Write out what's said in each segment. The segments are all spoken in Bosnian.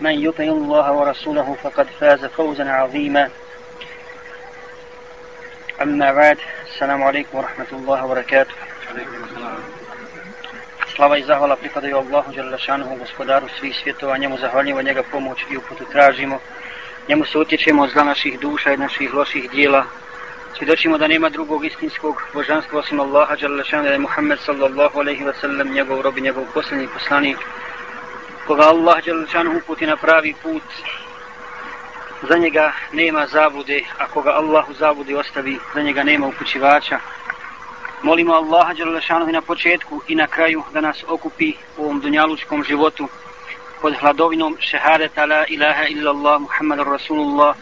من يطع الله ورسوله فقد فاز فوزا عظيما أما بعد السلام عليكم ورحمة الله وبركاته Slava i zahvala pripadaju Allahu Đalešanuhu, gospodaru svih svjetova, njemu zahvaljujemo, njega pomoć i uputu tražimo. Njemu se utječemo od zla naših duša i naših loših dijela. Svjedočimo da nema drugog istinskog božanstva osim Allaha Đalešanuhu, da je Muhammed sallallahu alaihi wa sallam njegov rob i njegov posljednji poslanik koga Allah Đelešanu uputi na pravi put, za njega nema zabude, a koga Allah u zabudi ostavi, za njega nema upućivača. Molimo Allaha Đelešanu i na početku i na kraju da nas okupi u ovom dunjalučkom životu pod hladovinom šehadeta la ilaha illallah Muhammad Rasulullah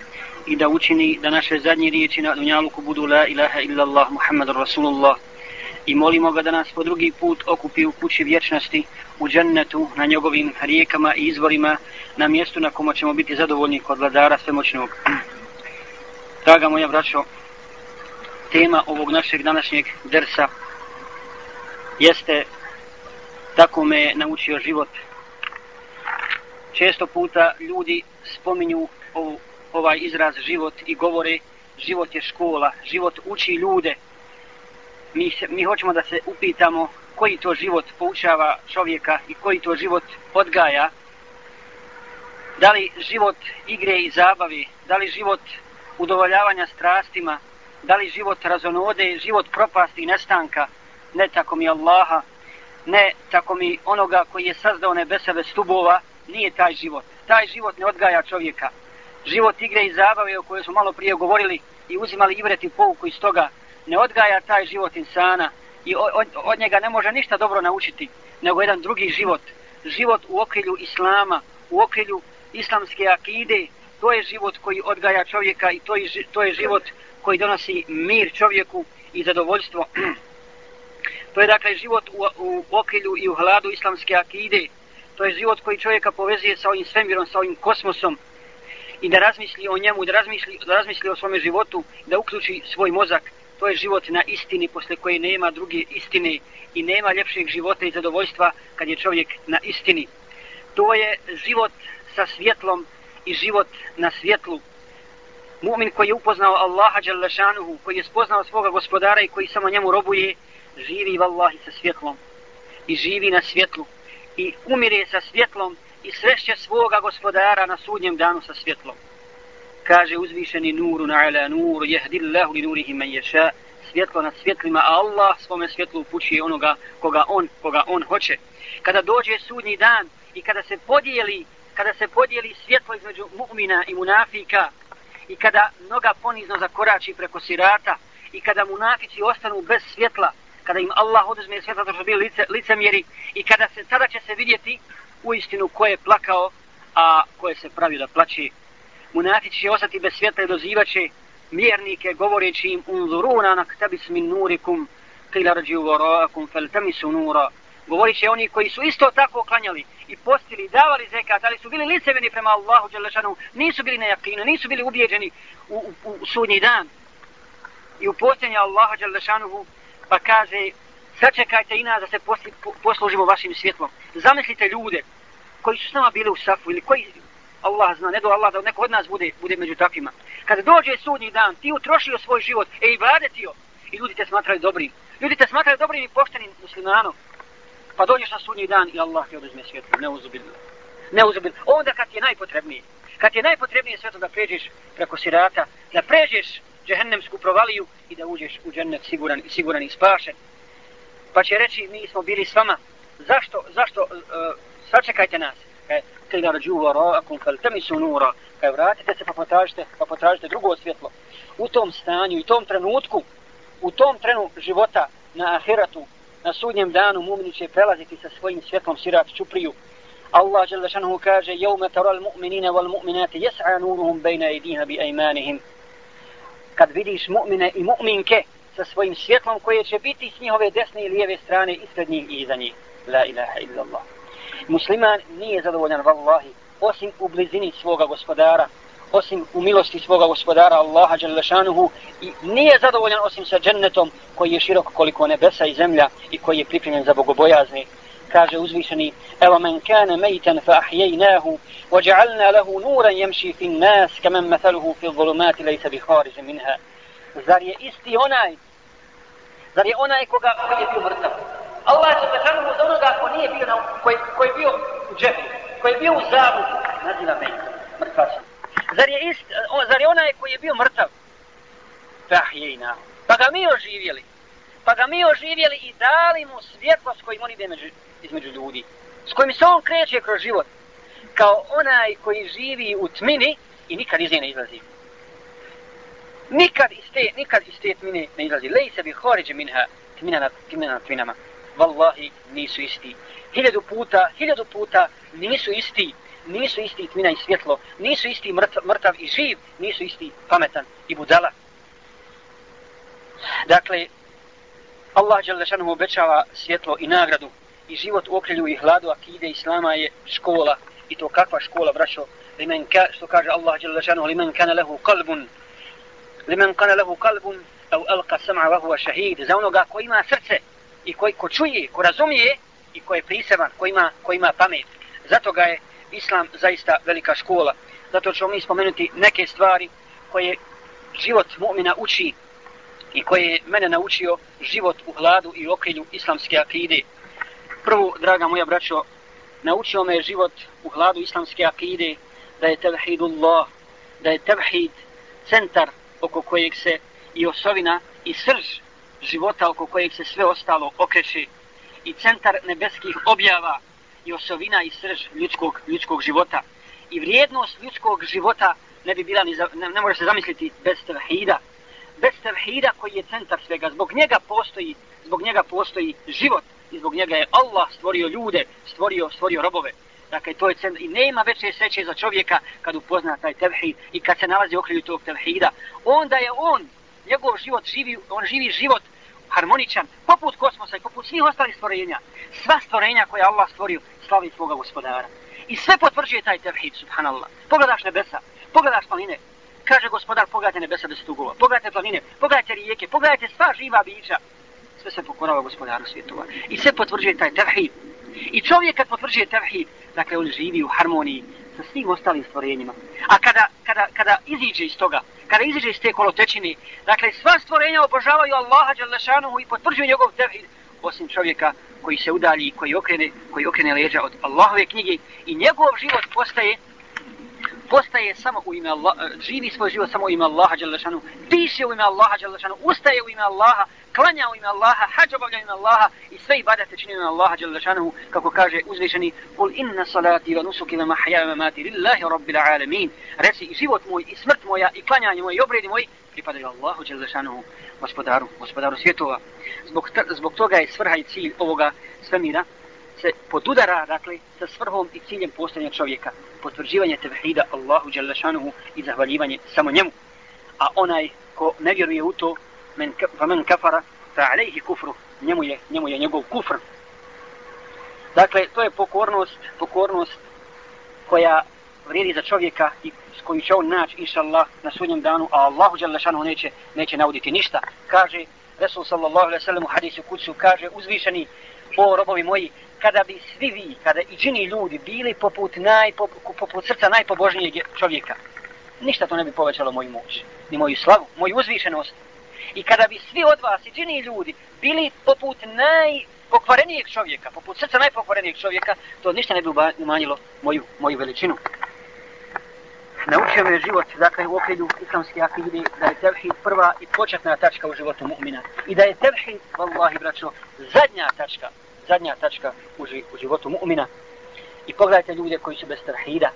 i da učini da naše zadnje riječi na dunjaluku budu la ilaha illallah Muhammad Rasulullah i molimo ga da nas po drugi put okupi u kući vječnosti u džennetu, na njegovim rijekama i izvorima, na mjestu na kome ćemo biti zadovoljni kod vladara svemoćnog. Draga moja braćo, tema ovog našeg današnjeg dersa jeste tako me je naučio život. Često puta ljudi spominju ovaj izraz život i govore život je škola, život uči ljude, mi, se, mi hoćemo da se upitamo koji to život poučava čovjeka i koji to život odgaja. Da li život igre i zabave, da li život udovoljavanja strastima, da li život razonode, život propasti i nestanka, ne tako mi Allaha, ne tako mi onoga koji je sazdao nebesa stubova, nije taj život. Taj život ne odgaja čovjeka. Život igre i zabave o kojoj smo malo prije govorili i uzimali ivreti pouku iz toga, ne odgaja taj život insana i od, od njega ne može ništa dobro naučiti, nego jedan drugi život. Život u okrilju islama, u okrilju islamske akide, to je život koji odgaja čovjeka i to je, to je život koji donosi mir čovjeku i zadovoljstvo. to je dakle život u, u okrilju i u hladu islamske akide. To je život koji čovjeka povezuje sa ovim svemirom, sa ovim kosmosom i da razmisli o njemu, da razmisli, da razmisli o svome životu, da uključi svoj mozak to je život na istini posle koje nema druge istine i nema ljepšeg života i zadovoljstva kad je čovjek na istini. To je život sa svjetlom i život na svjetlu. Mu'min koji je upoznao Allaha Đalešanuhu, koji je spoznao svoga gospodara i koji samo njemu robuje, živi vallahi sa svjetlom i živi na svjetlu i umire sa svjetlom i srešće svoga gospodara na sudnjem danu sa svjetlom kaže uzvišeni nuru na ala nuru jehdi Allahu li nurihi man yasha. Svjetlo na svjetlima a Allah svome svjetlu upućuje onoga koga on koga on hoće. Kada dođe sudnji dan i kada se podijeli kada se podijeli svjetlo između mu'mina i munafika i kada noga ponizno zakorači preko sirata i kada munafici ostanu bez svjetla kada im Allah oduzme svjetlo to što bili lice, licemjeri i kada se tada će se vidjeti u istinu ko je plakao a ko je se pravio da plaće munafici će ostati bez svjetla i dozivaće mjernike govoreći im unzuruna na ktabis min nurikum qila rađi vorakum fel tamisu nura. Govorit će oni koji su isto tako klanjali i postili i davali zekat ali su bili liceveni prema Allahu Đelešanu nisu bili nejakinu, nisu bili ubijeđeni u, u, u sudnji dan. I u posljednje Allaha Đelešanuhu, pa kaže sačekajte i nas da se posli, po, poslužimo vašim svjetlom. Zamislite ljude koji su s nama bili u safu ili koji Allah zna, ne do Allah da neko od nas bude, bude među takvima. Kada dođe sudnji dan, ti utrošio svoj život, e i vadetio, i ljudi te smatraju dobrim. Ljudi te smatraju dobrim i poštenim muslimanom. Pa dođeš na sudnji dan i Allah ti oduzme svjetlo, ne Neuzubilno. Onda kad ti je najpotrebnije, kad ti je najpotrebnije svjetlo da pređeš preko sirata, da pređeš džehennemsku provaliju i da uđeš u džennet siguran, siguran i spašen. Pa će reći, mi smo bili s vama. Zašto, zašto, uh, sačekajte nas kila rađu varakum fel temisu nura, kaj vratite se pa potražite, pa potražite drugo svjetlo. U tom stanju i tom trenutku, u tom trenu života na ahiratu, na sudnjem danu mu'mini će prelaziti sa svojim svjetlom sirat čupriju. Allah dželle šanehu kaže, jevme taral mu'minina wal mu'minati yas'a nuruhum bayna aydihim bi aymanihim." Kad vidiš mu'mine i mu'minke sa svojim svjetlom koje će biti s njihove desne i lijeve strane ispred njih i iza njih. La ilaha illallah. Musliman nije zadovoljan, vallahi, osim u blizini svoga gospodara, osim u milosti svoga gospodara Allaha Đalešanuhu i nije zadovoljan osim sa džennetom koji je širok koliko nebesa i zemlja i koji je pripremljen za bogobojazni. Kaže uzvišeni, evo men kane mejten fa ahjejnahu, وجعلنا له نورا يمشي في الناس كمن مثله في الظلمات ليس بخارج منها zar je isti onaj zar je onaj koga koji je bio mrtav Allah je se od onoga ko nije bio na, koji, koji je bio u džepu koji je bio u zavu naziva mejten mrtvačan Zar je, ist, o, zar je onaj koji je bio mrtav? Fahjejna. Pa ga mi oživjeli. Pa ga mi oživjeli i dali mu svjetlo s kojim on ide među, između ljudi. S kojim se on kreće kroz život. Kao onaj koji živi u tmini i nikad iz nje ne izlazi. Nikad iz te, nikad iz te tmine ne izlazi. Lej se bi horiđe minha tmina na, tmina na tminama vallahi nisu isti. Hiljadu puta, hiljadu puta nisu isti nisu isti tmina i svjetlo, nisu isti mrtav, mrtav i živ, nisu isti pametan i budala. Dakle, Allah Đalešanu obećava svjetlo i nagradu i život u okrilju i hladu akide Islama je škola i to kakva škola, braćo, limen ka, što kaže Allah Đalešanu, limen kana lehu kalbun, limen kana lehu kalbun, au alka sam'a huwa šahid, za onoga ko ima srce i koji ko čuje, ko razumije i ko je priseban, ko ima, ko ima pamet. Zato ga je islam zaista velika škola. Zato ćemo mi spomenuti neke stvari koje život mu'mina uči i koje je mene naučio život u hladu i okrilju islamske akide. Prvo, draga moja braćo, naučio me život u hladu islamske akide da je tevhidullah, da je tevhid centar oko kojeg se i osovina i srž života oko kojeg se sve ostalo okreće i centar nebeskih objava i osovina i srž ljudskog, ljudskog života. I vrijednost ljudskog života ne bi bila ni za, ne, ne može se zamisliti bez tevhida. Bez tevhida koji je centar svega. Zbog njega postoji, zbog njega postoji život. I zbog njega je Allah stvorio ljude, stvorio, stvorio robove. Dakle, to je centar. I nema veće sreće za čovjeka kad upozna taj tevhid i kad se nalazi u okrilju tog tevhida. Onda je on, njegov život živi, on živi život harmoničan, poput kosmosa i poput svih ostalih stvorenja. Sva stvorenja koje Allah stvorio, slavi svoga gospodara. I sve potvrđuje taj tevhid, subhanallah. Pogledaš nebesa, pogledaš planine, kaže gospodar, pogledajte nebesa deset ugova, pogledajte planine, pogledajte rijeke, pogledajte sva živa bića. Sve se pokorava gospodaru svjetova. I sve potvrđuje taj tevhid. I čovjek kad potvrđuje tevhid, dakle on živi u harmoniji sa svim ostalim stvorenjima. A kada, kada, kada iziđe iz toga, kada iziđe iz te kolotečine, dakle sva stvorenja obožavaju Allaha i potvrđuju njegov tevhid, osim čovjeka koji se udalji, koji okrene, koji okrene leđa od Allahove knjige i njegov život postaje postaje samo u ime Allah, živi svoj život samo u ime Allaha Đalešanu, diše u ime Allaha Đalešanu, ustaje u ime Allaha, klanja u ime Allaha, hađ obavlja u ime Allaha i sve ibadete čini u ime Allaha Đalešanu, kako kaže uzvišeni, kul inna salati wa nusuki wa mahja wa mamati lillahi rabbil alamin. Reci i život moj i smrt moja i klanjanje moje, i obredi moj pripadaju Allahu Đalešanu, gospodaru, gospodaru svjetova. Zbog, zbog toga je svrha i cilj ovoga svemira se podudara, dakle, sa svrhom i ciljem postanja čovjeka. Potvrđivanje tevhida Allahu Đalešanuhu i zahvaljivanje samo njemu. A onaj ko ne vjeruje u to, men, fa men kafara, fa alejhi kufru, njemu je, njemu je njegov kufr. Dakle, to je pokornost, pokornost koja vrijedi za čovjeka i s koju će on naći, inša Allah, na sudnjem danu, a Allahu Đalešanuhu neće, neće nauditi ništa. Kaže, Resul sallallahu alaihi sallam u hadisu kucu, kaže, uzvišeni, o robovi moji, kada bi svi vi, kada i džini ljudi bili poput, naj, poput, poput srca najpobožnijeg čovjeka, ništa to ne bi povećalo moju moć, ni moju slavu, moju uzvišenost. I kada bi svi od vas i džini ljudi bili poput najpokvarenijeg čovjeka, poput srca najpokvarenijeg čovjeka, to ništa ne bi umanjilo moju, moju veličinu. Naučio me život, dakle, u okrilju islamske akide, da je tevhid prva i početna tačka u životu mu'mina. I da je tevhid, vallahi braćo, zadnja tačka zadnja tačka u, u životu mu'mina. I pogledajte ljude koji su bez tevhida.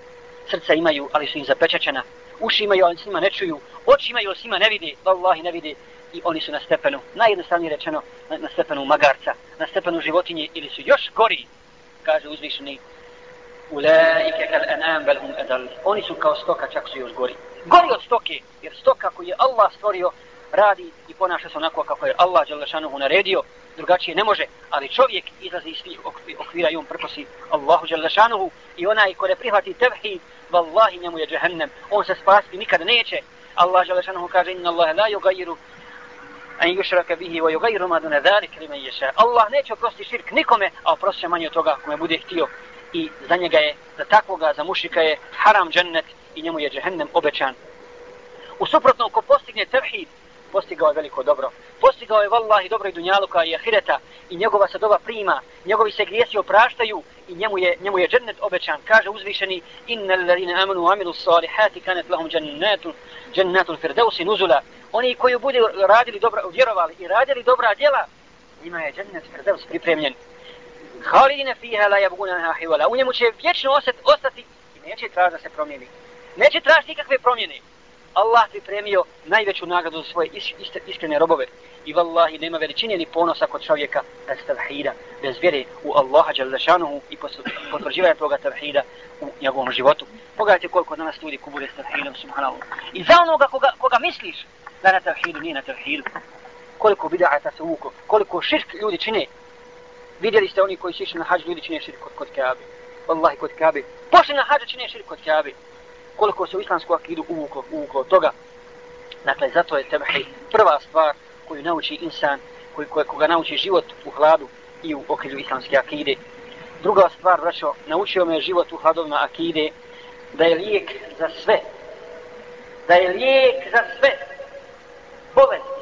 Srca imaju, ali su im zapečačena. Uši imaju, ali s njima ne čuju. Oči imaju, ali s njima ne vide. Vallahi, ne vide. i oni su na stepenu, najjednostavnije rečeno, na, na stepenu magarca, na stepenu životinje ili su još gori, kaže uzvišeni Ulaike kal anam bel hum adal. Oni su kao stoka, čak su još gori. Gori od stoke, jer stoka koju je Allah stvorio, radi i ponaša se onako kako je Allah Đalešanuhu naredio, drugačije ne može, ali čovjek izlazi iz svih okvira i on prkosi Allahu Đalešanuhu i onaj ko ne prihvati tevhid, vallahi njemu je džehennem, on se spasti nikada neće. Allah Đalešanuhu kaže, inna Allah la yugayiru an yushraka bihi wa yughayyiru ma duna dhalika liman yasha. Allah neće oprosti širk nikome, a oprosti manje od toga kome bude htio. I za njega je, za takvoga, za mušika je haram džennet i njemu je džehennem obećan. U suprotnom, ko postigne tevhid, postigao je veliko dobro. Postigao je vallahi dobro i dunjaluka i ahireta i njegova se doba prima, njegovi se grijesi opraštaju i njemu je, njemu je džennet obećan. Kaže uzvišeni, inna lalina amanu amilu salihati kanet lahum džennetu, džennetu firdausi nuzula. Oni koji budu radili dobro, vjerovali i radili dobra djela, njima je džennet firdaus pripremljen. Halidine fiha la jabguna naha hivala. U njemu će vječno ostati i neće traži da se promijeni. Neće tražiti nikakve promjene. Allah pripremio najveću nagradu za svoje is, is, iskrene robove. I vallahi nema veličine ni ponosa kod čovjeka bez tavhida, bez vjere u Allaha Đalešanuhu i potvrđivanja toga tavhida u njegovom životu. Pogledajte koliko danas ljudi kubure s tavhidom, subhanallah. I za onoga koga, koga misliš da na tavhidu nije na tavhidu. Koliko bida'ata se uvuko, koliko širk ljudi čine. Vidjeli ste oni koji su išli na hađ, ljudi čine širk kod, kod Kabe. Wallahi kod Kabe. Pošli na hađ, čine širk kod Kabe koliko se u islamsku akidu uvuklo, uvuklo toga. Dakle, zato je tebhi prva stvar koju nauči insan, koji, koji, koga nauči život u hladu i u okrilju islamske akide. Druga stvar, braćo, naučio me život u hladovima akide, da je lijek za sve. Da je lijek za sve bolesti.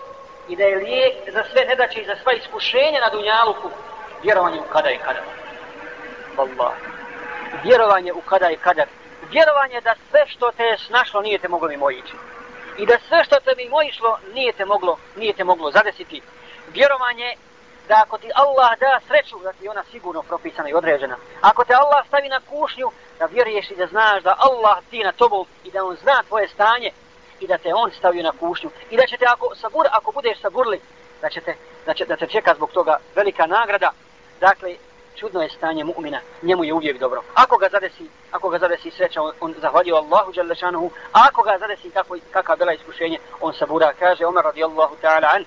I da je lijek za sve nedaće i za sva iskušenja na dunjaluku. Vjerovanje u kada i kada. Allah. Vjerovanje u kada i kada vjerovanje da sve što te je snašlo nije te moglo mimo. I da sve što te mi išlo nije te moglo, nije te moglo zadesiti. Vjerovanje da ako ti Allah da sreću, da ti ona sigurno propisana i određena. Ako te Allah stavi na kušnju, da vjeruješ i da znaš da Allah ti na tobom i da on zna tvoje stanje i da te on stavio na kušnju. I da će te ako, sabur, ako budeš saburli, da, će te, da, će, da te čeka zbog toga velika nagrada. Dakle, čudno je stanje mu'mina, njemu je uvijek dobro. Ako ga zadesi, ako ga zadesi sreća, on, on zahvalio Allahu dželle šanehu, a ako ga zadesi kako kakav bila iskušenje, on sabura, kaže Omer radijallahu ta'ala an.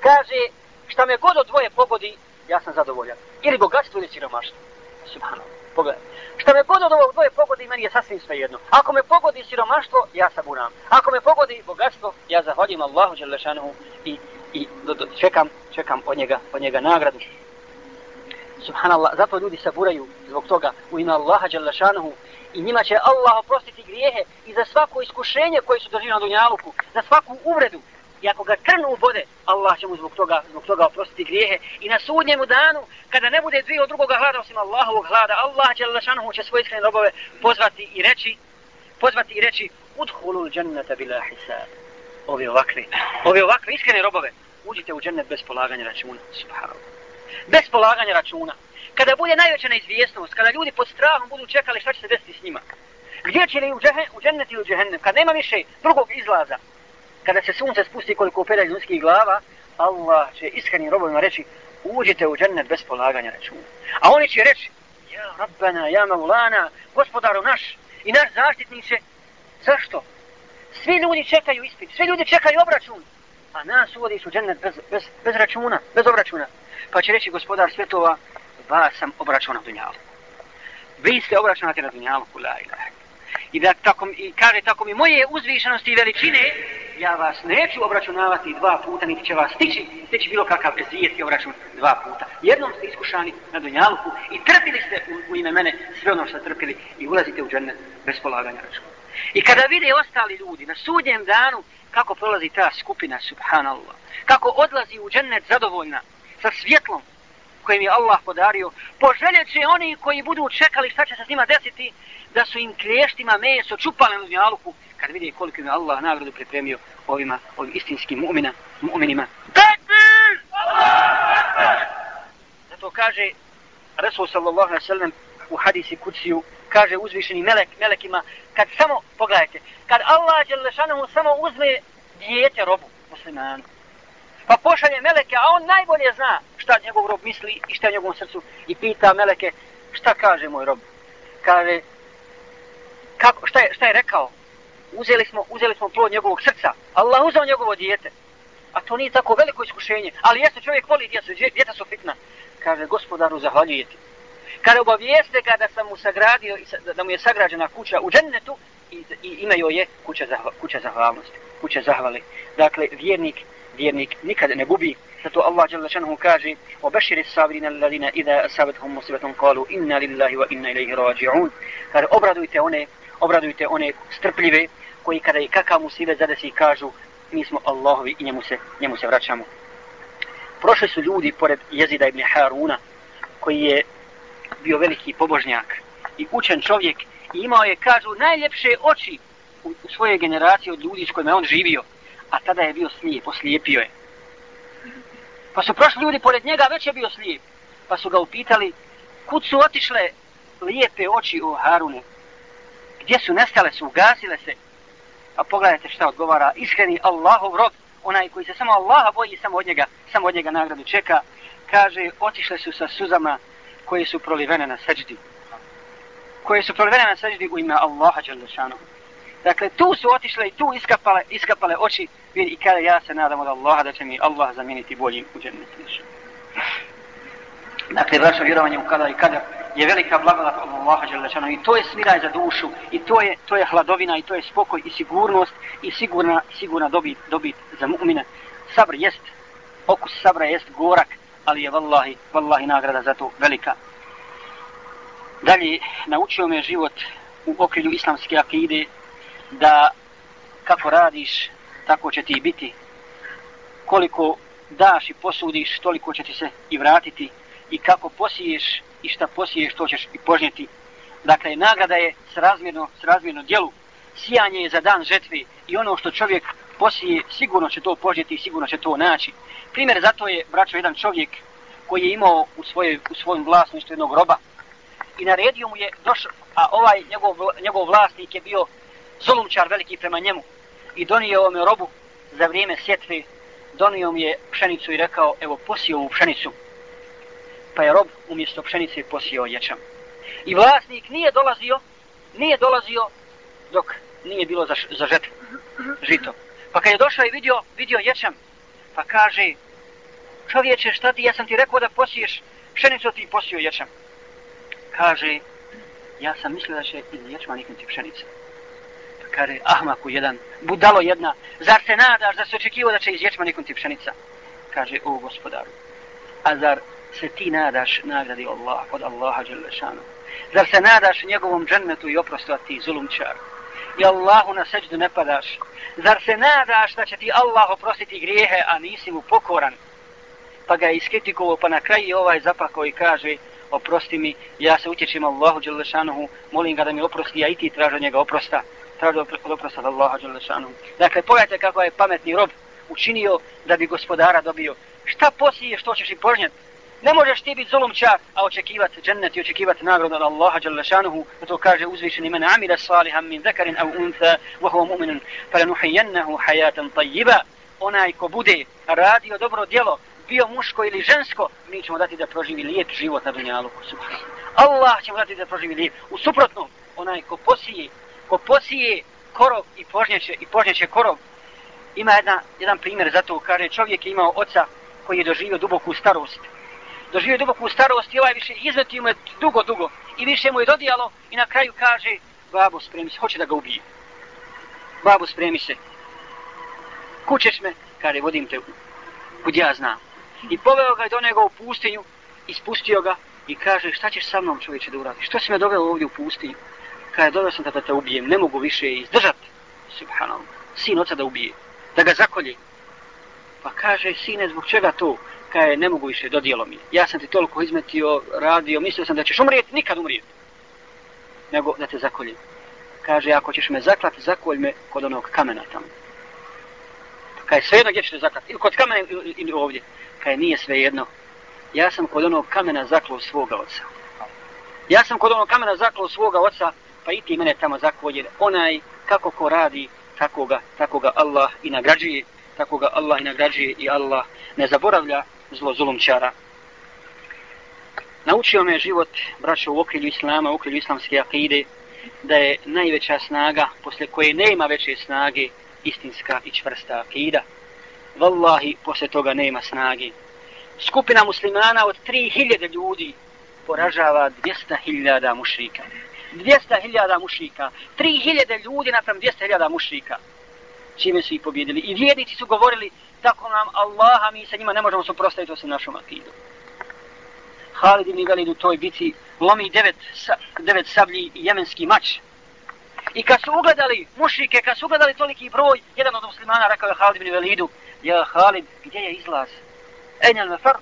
Kaže, šta me god od dvoje pogodi, ja sam zadovoljan. Ili bogatstvo ili siromaštvo. Subhanallah. Pogledaj. Šta me god od ovog dvoje pogodi, meni je sasvim sve jedno. Ako me pogodi siromaštvo, ja saburam. Ako me pogodi bogatstvo, ja zahvaljujem Allahu dželle šanehu i i do, do, čekam, čekam od njega, od njega nagradu subhanallah, zato ljudi saburaju zbog toga u ime Allaha Đalešanuhu i njima će Allah oprostiti grijehe i za svako iskušenje koje su doživjeli na Dunjaluku, za svaku uvredu. I ako ga trnu vode, Allah će mu zbog toga, zbog toga oprostiti grijehe. I na sudnjemu danu, kada ne bude dvije od drugoga hlada osim Allahovog hlada, Allah Đalešanuhu će svoje iskrene robove pozvati i reći, pozvati i reći, udhulul džennata bila hisab. Ove ovakve, ove ovakve iskrene robove, uđite u džennet bez polaganja računa. Subhanallah bez polaganja računa. Kada bude najveća neizvjesnost, kada ljudi pod strahom budu čekali šta će se desiti s njima. Gdje će li u, džehen, u džennet ili u džehennem? Kad nema više drugog izlaza, kada se sunce spusti koliko pera iz ljudskih glava, Allah će iskrenim robovima reći uđite u džennet bez polaganja računa. A oni će reći ja Rabbana, ja Maulana, gospodaru naš i naš zaštitniče, zašto? Svi ljudi čekaju ispit, svi ljudi čekaju obračun, a nas uvodiš u džennet bez, bez, bez računa, bez obračuna. Pa će reći gospodar svjetova, vas sam obračunao na dunjalu. Vi ste obračunati na dunjalu, la ilaha. I da tako, i kaže tako mi moje uzvišenosti i veličine, ja vas neću obračunavati dva puta, niti će vas stići, stići bilo kakav ezijet i obračun dva puta. Jednom ste iskušani na dunjaluku i trpili ste u, u ime mene sve ono što ste trpili i ulazite u džennet bez polaganja računa. I kada vide ostali ljudi na sudnjem danu kako prolazi ta skupina, subhanallah, kako odlazi u džennet zadovoljna, sa svjetlom kojim je Allah podario, poželjet će oni koji budu čekali šta će se s njima desiti, da su im klještima meso čupali na dunjaluku, kad vidi koliko im je Allah nagradu pripremio ovima, ovim istinskim mu'mina, mu'minima. Takbir! Zato kaže Resul sallallahu alaihi sallam u hadisi kuciju, kaže uzvišeni melek, melekima, kad samo, pogledajte, kad Allah samo uzme dijete robu muslimanu, Pa pošalje meleke, a on najbolje zna šta njegov rob misli i šta je njegovom srcu. I pita meleke, šta kaže moj rob? Kaže, kako, šta, je, šta je rekao? Uzeli smo, uzeli smo plod njegovog srca. Allah uzao njegovo dijete. A to nije tako veliko iskušenje. Ali jeste čovjek voli djecu, djeta su fitna. Kaže, gospodaru, zahvaljujete. Kada obavijeste ga da sam mu sagradio, da mu je sagrađena kuća u džennetu, i, i ime joj je kuća, zahva, kuća zahvalnosti, kuća zahvali. Dakle, vjernik, vjernik nikad ne gubi. Zato Allah dželle šanehu kaže: "O beširi sabirina idha asabatuhum musibatun qalu inna lillahi wa inna ilayhi raji'un." Kaže obradujte one, obradujte one strpljive koji kada i kakav musibet zadesi kažu mi smo Allahovi i njemu se, njemu se vraćamo. Prošli su ljudi pored Jezida ibn Haruna koji je bio veliki pobožnjak i učen čovjek i imao je, kažu, najljepše oči u, u svojoj generaciji od ljudi s kojima on živio, a tada je bio slijep, oslijepio je. Pa su prošli ljudi pored njega, već je bio slijep. Pa su ga upitali, kud su otišle lijepe oči o Harune? Gdje su nestale, su ugasile se? A pogledajte šta odgovara, iskreni Allahov rob, onaj koji se samo Allaha boji, samo od njega, samo od njega nagradu čeka, kaže, otišle su sa suzama koje su prolivene na seđdi koje su prolivene na seđdi u ime Allaha Đalešanu. Dakle, tu su otišle i tu iskapale, iskapale oči i kada ja se nadam od Allaha da će mi Allah zamijeniti boljim u džennetu. Dakle, vaše vjerovanje u kada i kada je velika blagodat od Allaha Đalešanu i to je smiraj za dušu i to je, to je hladovina i to je spokoj i sigurnost i sigurna, sigurna dobit, dobit za mu'mine. Sabr jest, okus sabra jest gorak, ali je vallahi, vallahi nagrada za to velika. Dalje, naučio me život u okrilju islamske akide da kako radiš, tako će ti biti. Koliko daš i posudiš, toliko će ti se i vratiti. I kako posiješ i šta posiješ, to ćeš i požnjeti. Dakle, nagrada je srazmjerno, srazmjerno djelu. Sijanje je za dan žetve i ono što čovjek poslije sigurno će to požeti i sigurno će to naći. Primjer zato je, braćo, jedan čovjek koji je imao u, svoje, u svojom vlasništvu jednog roba, i naredio mu je došao, a ovaj njegov, njegov vlasnik je bio zolumčar veliki prema njemu i donio ovome robu za vrijeme sjetve, donio mu je pšenicu i rekao, evo posio mu pšenicu. Pa je rob umjesto pšenice posio ječam. I vlasnik nije dolazio, nije dolazio dok nije bilo za, za žetvu, žito. Pa kad je došao i vidio, vidio ječam, pa kaže, čovječe, šta ti, ja sam ti rekao da posiješ pšenicu, ti posio ječam kaže, ja sam mislio da će iz ječma niknuti pšenica. Pa kaže, ahmaku jedan, budalo jedna, zar se nadaš da se očekivo da će iz ječma niknuti pšenica? Kaže, o gospodaru, a zar se ti nadaš nagradi Allah, od Allaha Đelešanu? Zar se nadaš njegovom džennetu i oprostu, a ti zulumčar? I Allahu na seđdu ne padaš? Zar se nadaš da će ti Allah oprostiti grijehe, a nisi mu pokoran? Pa ga je iskritikovao, pa na kraju ovaj zapah koji kaže, oprosti mi, ja se utječim Allahu Đelešanuhu, molim ga da mi oprosti, ja i ti tražu od njega oprosta, Tražu od oprosta od Allahu Đelešanuhu. Dakle, pogledajte kako je pametni rob učinio da bi gospodara dobio. Šta posije što ćeš i požnjati? Ne možeš ti biti zulumčar, a očekivati džennet i očekivati nagradu od Allaha Đalešanuhu, da to kaže uzvišeni men amira saliham min zekarin au untha, wa huwa mu'minun, pa lanuhijennahu hajatan tajjiba. Onaj ko bude radio dobro djelo, bio muško ili žensko, mi ćemo dati da proživi lijep život na dunjalu. Allah će dati da proživi lijep. U suprotno, onaj ko posije, ko posije korov i požnjeće, i požnjeće korov, ima jedna, jedan primjer za to, kaže čovjek je imao oca koji je doživio duboku starost. Doživio duboku starost i ovaj više izmetio mu je dugo, dugo. I više mu je dodijalo i na kraju kaže, babo spremi se, hoće da ga ubije. Babo spremi se. Kućeš me, kaže, vodim te kud ja znam i poveo ga do njega u pustinju ispustio ga i kaže šta ćeš sa mnom čovječe da uradiš? Što si me doveo ovdje u pustinju? Kaže, doveo sam da te ubijem, ne mogu više izdržati. Subhanallah, sin oca da ubije, da ga zakolje. Pa kaže, sine, zbog čega to? Kaj, ne mogu više, dodijelo mi. Ja sam ti toliko izmetio, radio, mislio sam da ćeš umrijeti, nikad umrijeti. Nego da te zakolje. Kaže, ako ćeš me zaklati, zakolj me kod onog kamena tamo. Kaj, sve jedno gdje ćeš te zaklati, ili kod kamena ili ovdje kaj nije svejedno. Ja sam kod onog kamena zaklao svoga oca. Ja sam kod onog kamena zaklao svoga oca, pa i ti mene tamo zakolje. Onaj kako ko radi, tako ga, tako ga Allah i nagrađuje. tako ga Allah i nagrađuje i Allah ne zaboravlja zlozulumčara. Naučio me život, braćo, u okrilju Islama, u okrilju islamske akide, da je najveća snaga, posle koje nema veće snage, istinska i čvrsta akida. Wallahi, posle toga nema snage. Skupina muslimana od 3000 ljudi poražava 200.000 mušrika. 200.000 mušrika. 3.000 ljudi naprem 200.000 mušrika. Čime su ih pobjedili. I vjernici su govorili, tako nam Allaha, mi sa njima ne možemo suprostaviti osim našom akidom. Halid ibn Velid u toj bici lomi devet, devet sablji i jemenski mač. I kad su ugledali mušike, kad su ugledali toliki broj, jedan od muslimana rekao je Halid ibn Velidu, ja Halid, gdje je izlaz? Enjel mefer,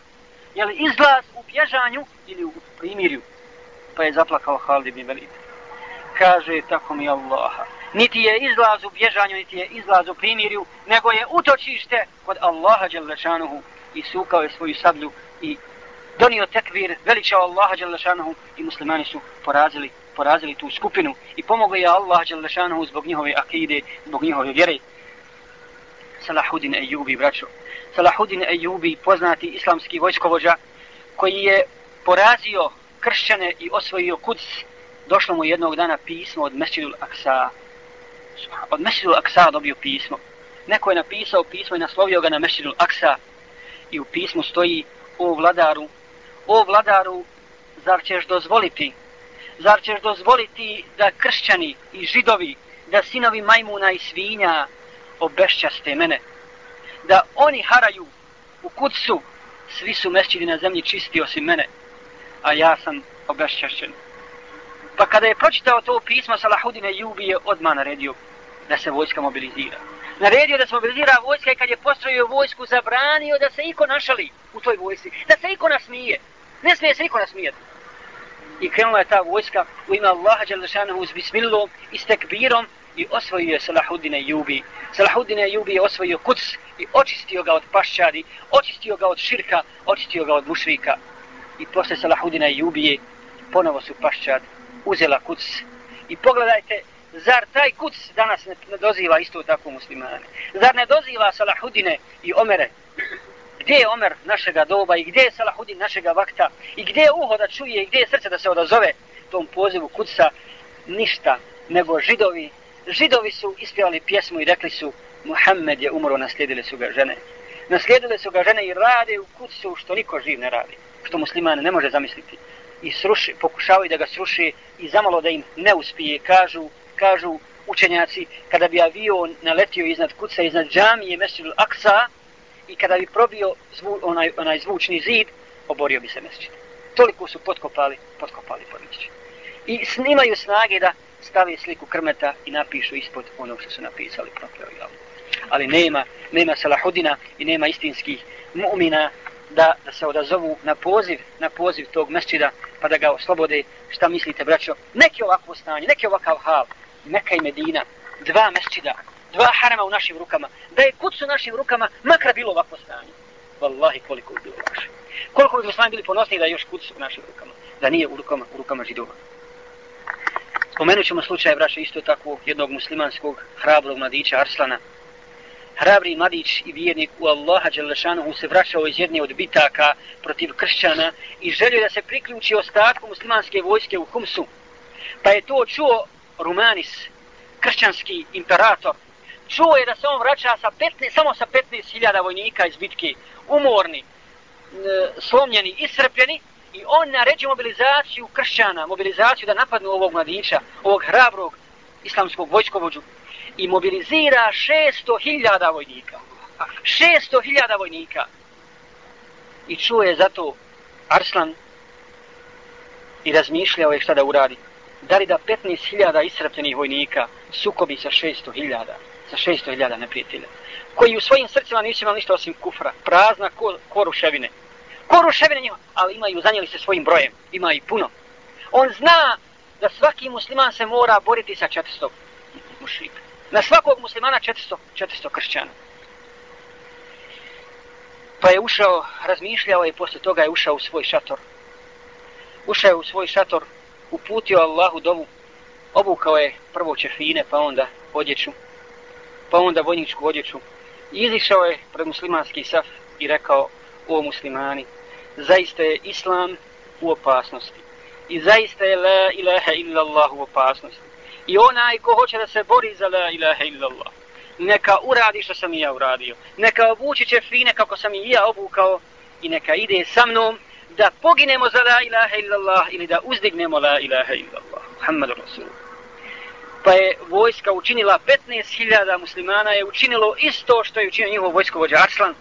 je li izlaz u bježanju ili u primirju? Pa je zaplakao Halid ibn Velid. Kaže, tako mi Allaha, niti je izlaz u bježanju, niti je izlaz u primirju, nego je utočište kod Allaha Đelešanuhu i sukao je svoju sablju i donio tekvir, veličao Allaha Đelešanuhu i muslimani su porazili, porazili tu skupinu i pomogli je Allah Đelešanuhu zbog njihove akide, zbog njihove vjere. Salahudin Ejubi, braćo. Salahudin Ejubi, poznati islamski vojskovođa, koji je porazio kršćane i osvojio kuc, došlo mu jednog dana pismo od Mesjidul Aksa. Od Mesjidul Aksa dobio pismo. Neko je napisao pismo i naslovio ga na Mesjidul Aksa i u pismu stoji o vladaru o vladaru, zar ćeš dozvoliti, zar ćeš dozvoliti da kršćani i židovi, da sinovi majmuna i svinja obešćaste mene, da oni haraju u kucu, svi su mešćini na zemlji čisti osim mene, a ja sam obešćašćen. Pa kada je pročitao to pismo, Salahudine Jubi je odmah naredio da se vojska mobilizira. Naredio da se mobilizira vojska i kad je postrojio vojsku, zabranio da se iko našali u toj vojsci. da se iko nasmije. Ne smije se iko nasmijeti. I krenula je ta vojska u ime Allaha Đalešanohu s bismillom i s tekbirom i osvojio je Salahudine Jubi. Salahudine Jubi je osvojio kuc i očistio ga od pašćadi, očistio ga od širka, očistio ga od mušrika. I posle Salahudina Jubije ponovo su pašćad uzela kuc. I pogledajte, zar taj kuc danas ne, ne doziva isto tako muslimane? Zar ne doziva Salahudine i Omere gdje je Omer našega doba i gdje je Salahudin našega vakta i gdje je uho da čuje i gdje je srce da se odazove tom pozivu kuca, ništa nego židovi. Židovi su ispjevali pjesmu i rekli su Muhammed je umro, naslijedile su ga žene. Naslijedile su ga žene i rade u kucu što niko živ ne radi, što muslimane ne može zamisliti. I sruši, pokušavaju da ga sruši i zamalo da im ne uspije, kažu, kažu učenjaci, kada bi avion naletio iznad kuca, iznad džamije, mesil Aksa, i kada bi probio zvu, onaj, onaj zvučni zid, oborio bi se mesečit. Toliko su potkopali, potkopali podmići. I snimaju snage da stave sliku krmeta i napišu ispod ono što su napisali prokleo i Ali nema, nema Salahudina i nema istinskih mu'mina da, da se odazovu na poziv, na poziv tog mesčida pa da ga oslobode. Šta mislite, braćo? Neki ovakvo stanje, neki ovakav hal, neka i Medina, dva mesčida, dva harama u našim rukama, da je kuc u našim rukama, makar bilo ovakvo stanje. Wallahi, koliko bi bilo vaše. Koliko bi muslimani bili ponosni da je još kuc u našim rukama, da nije u rukama, u rukama židova. Spomenut ćemo slučaj, braće, isto tako jednog muslimanskog hrabrog mladića Arslana. Hrabri mladić i vjernik u Allaha Đelešanohu se vraćao iz jedne od bitaka protiv kršćana i želio da se priključi ostatku muslimanske vojske u Humsu. Pa je to čuo Rumanis, kršćanski imperator, čuo je da se on vraća sa 15, samo sa 15.000 vojnika iz bitke, umorni, e, slomljeni, iscrpljeni, i on naređe mobilizaciju kršćana, mobilizaciju da napadnu ovog mladića, ovog hrabrog islamskog vojskovođu, i mobilizira 600.000 vojnika. 600.000 vojnika. I čuje zato Arslan i razmišljao je šta da uradi. Da li da 15.000 iscrpljenih vojnika sukobi sa 600.000? sa 600.000 neprijatelja, koji u svojim srcima nisu imali ništa osim kufra, prazna ko, koruševine. Koruševine njima, ali imaju, zanijeli se svojim brojem, ima i puno. On zna da svaki musliman se mora boriti sa 400 mušika. Na svakog muslimana 400, 400 kršćana. Pa je ušao, razmišljao i posle toga je ušao u svoj šator. Ušao je u svoj šator, uputio Allahu dovu, obukao je prvo čefine, pa onda odjeću, pa onda vojničku odjeću, izišao je pred muslimanski saf i rekao o muslimani, zaista je islam u opasnosti. I zaista je la ilaha illa Allah u opasnosti. I onaj ko hoće da se bori za la ilaha illallah, neka uradi što sam i ja uradio. Neka obuči će fine kako sam i ja obukao i neka ide sa mnom da poginemo za la ilaha illallah ili da uzdignemo la ilaha illallah. Muhammed Rasulullah pa je vojska učinila 15.000 muslimana je učinilo isto što je učinio njihov vojskovođa Arslan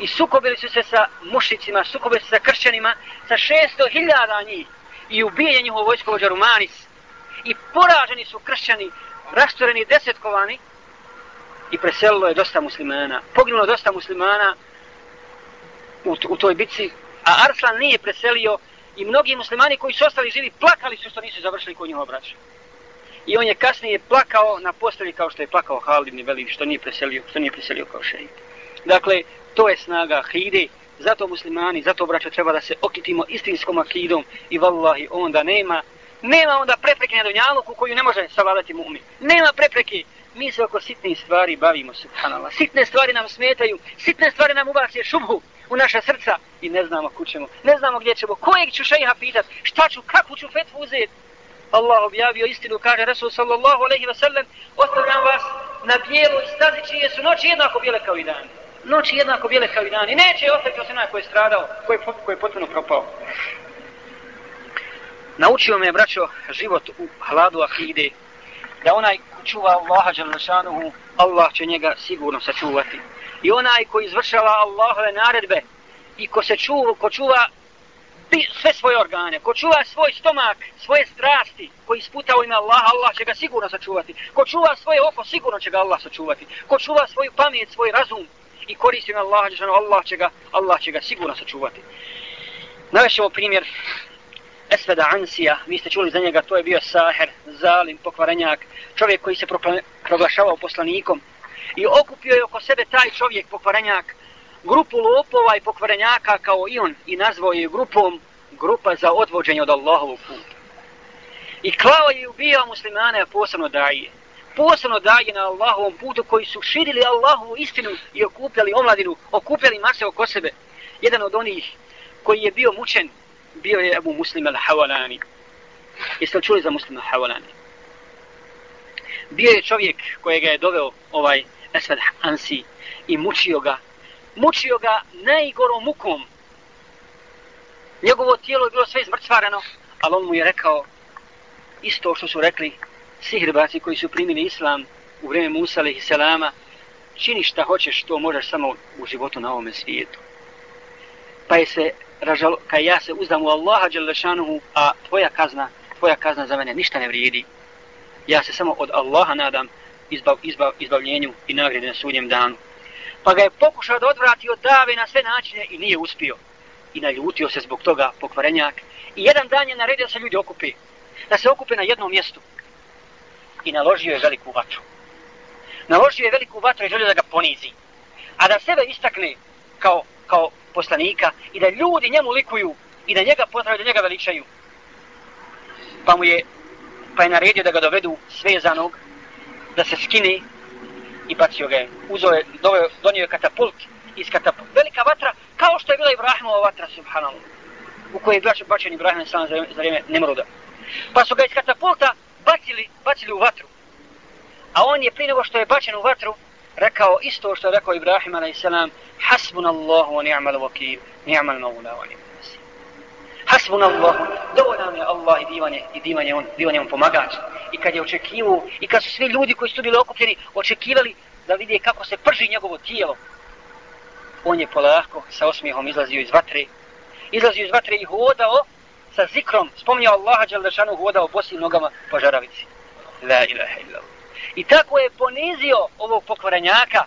i sukobili su se sa mušicima, sukobili su se sa kršćanima sa 600.000 njih i ubije njihov vojskovođa Rumanis i poraženi su kršćani rastoreni desetkovani. I preselilo je dosta muslimana. Poginulo dosta muslimana u, u toj bici a Arslan nije preselio i mnogi muslimani koji su ostali živi plakali su što nisu završili kod njihova braća. I on je kasnije plakao na postelji kao što je plakao Halid ibn Velid, što nije preselio, što nije preselio kao šehid. Dakle, to je snaga Hide, zato muslimani, zato braća treba da se okitimo istinskom akidom i vallahi onda nema, nema onda prepreke na dunjaluku koju ne može savladati mu'min. Nema prepreke, mi se oko sitnih stvari bavimo, subhanallah. Sitne stvari nam smetaju, sitne stvari nam ubacije šubhu u naša srca i ne znamo kućemo, ne znamo gdje ćemo, kojeg ću šeha pitat, šta ću, kakvu ću fetvu uzeti, Allah objavio istinu, kaže Resul sallallahu alaihi ve sellem, ostavljam vas na bijeloj stazi čije su noći jednako bijele kao i dan. Noći jednako bijele kao i dan. I neće ostati osim onaj koji je stradao, koji je, koji je potpuno propao. Naučio me, braćo, život u hladu akide, da onaj ko čuva Allaha Đalešanuhu, Allah će njega sigurno sačuvati. I onaj ko izvršava Allahove naredbe i ko se čuva, ko čuva sve svoje organe, ko čuva svoj stomak, svoje strasti, koji isputa u ime Allaha, Allah će ga sigurno sačuvati. Ko čuva svoje oko, sigurno će ga Allah sačuvati. Ko čuva svoju pamet, svoj razum i koristi na Allaha, Allah će ga, Allah će ga sigurno sačuvati. Navešemo primjer Esveda Ansija, vi ste čuli za njega, to je bio Saher, Zalim, pokvarenjak, čovjek koji se proglašavao poslanikom i okupio je oko sebe taj čovjek, pokvarenjak, grupu lopova i pokvarenjaka kao i on i nazvao je grupom grupa za odvođenje od Allahovog puta. I klao je i ubijao muslimane, a posebno daje. Posebno daje na Allahovom putu koji su širili Allahovu istinu i okupljali omladinu, okupljali mase oko sebe. Jedan od onih koji je bio mučen, bio je Abu Muslim al-Hawalani. Jeste li čuli za Muslim al-Hawalani? Bio je čovjek kojega je doveo ovaj Esad Ansi i mučio ga mučio ga najgorom mukom. Njegovo tijelo je bilo sve izmrcvareno, ali on mu je rekao isto što su rekli sihrbaci koji su primili islam u vrijeme Musa i Selama, čini šta hoćeš, to možeš samo u životu na ovome svijetu. Pa je se ražalo, kaj ja se uzdam u Allaha Đelešanuhu, a tvoja kazna, tvoja kazna za mene ništa ne vrijedi. Ja se samo od Allaha nadam izbav, izbav, izbavljenju i nagrade na sudnjem danu pa ga je pokušao da odvrati od dave na sve načine i nije uspio. I naljutio se zbog toga pokvarenjak. I jedan dan je naredio da se ljudi okupi. Da se okupe na jednom mjestu. I naložio je veliku vatru. Naložio je veliku vatru i želio da ga ponizi. A da sebe istakne kao, kao poslanika i da ljudi njemu likuju i da njega pozdravaju, da njega veličaju. Pa mu je, pa je naredio da ga dovedu svezanog, da se skine i bacio ga je. Uzo je, doveo, donio je katapult iz katapult. Velika vatra, kao što je bila Ibrahimova vatra, subhanallah. U kojoj je bio bačen Ibrahim sam za, za vrijeme Nemruda. Pa su ga iz katapulta bacili, bacili u vatru. A on je prije nego što je bačen u vatru, rekao isto što je rekao Ibrahim a.s. Hasbun Allahu wa ni'mal vakil, ni'mal maula wa ni'mal nasir. Hasbun Allahu, dovoljan je Allah i divanje, i divanje on, divanje on pomagač i kad je očekivao i kad su svi ljudi koji su bili okupljeni očekivali da vidi kako se prži njegovo tijelo on je polako sa osmijehom izlazio iz vatre izlazio iz vatre i hodao sa zikrom spominjao Allaha Đalešanu hodao bosim nogama po žaravici la ilaha illallah i tako je ponizio ovog pokvarenjaka.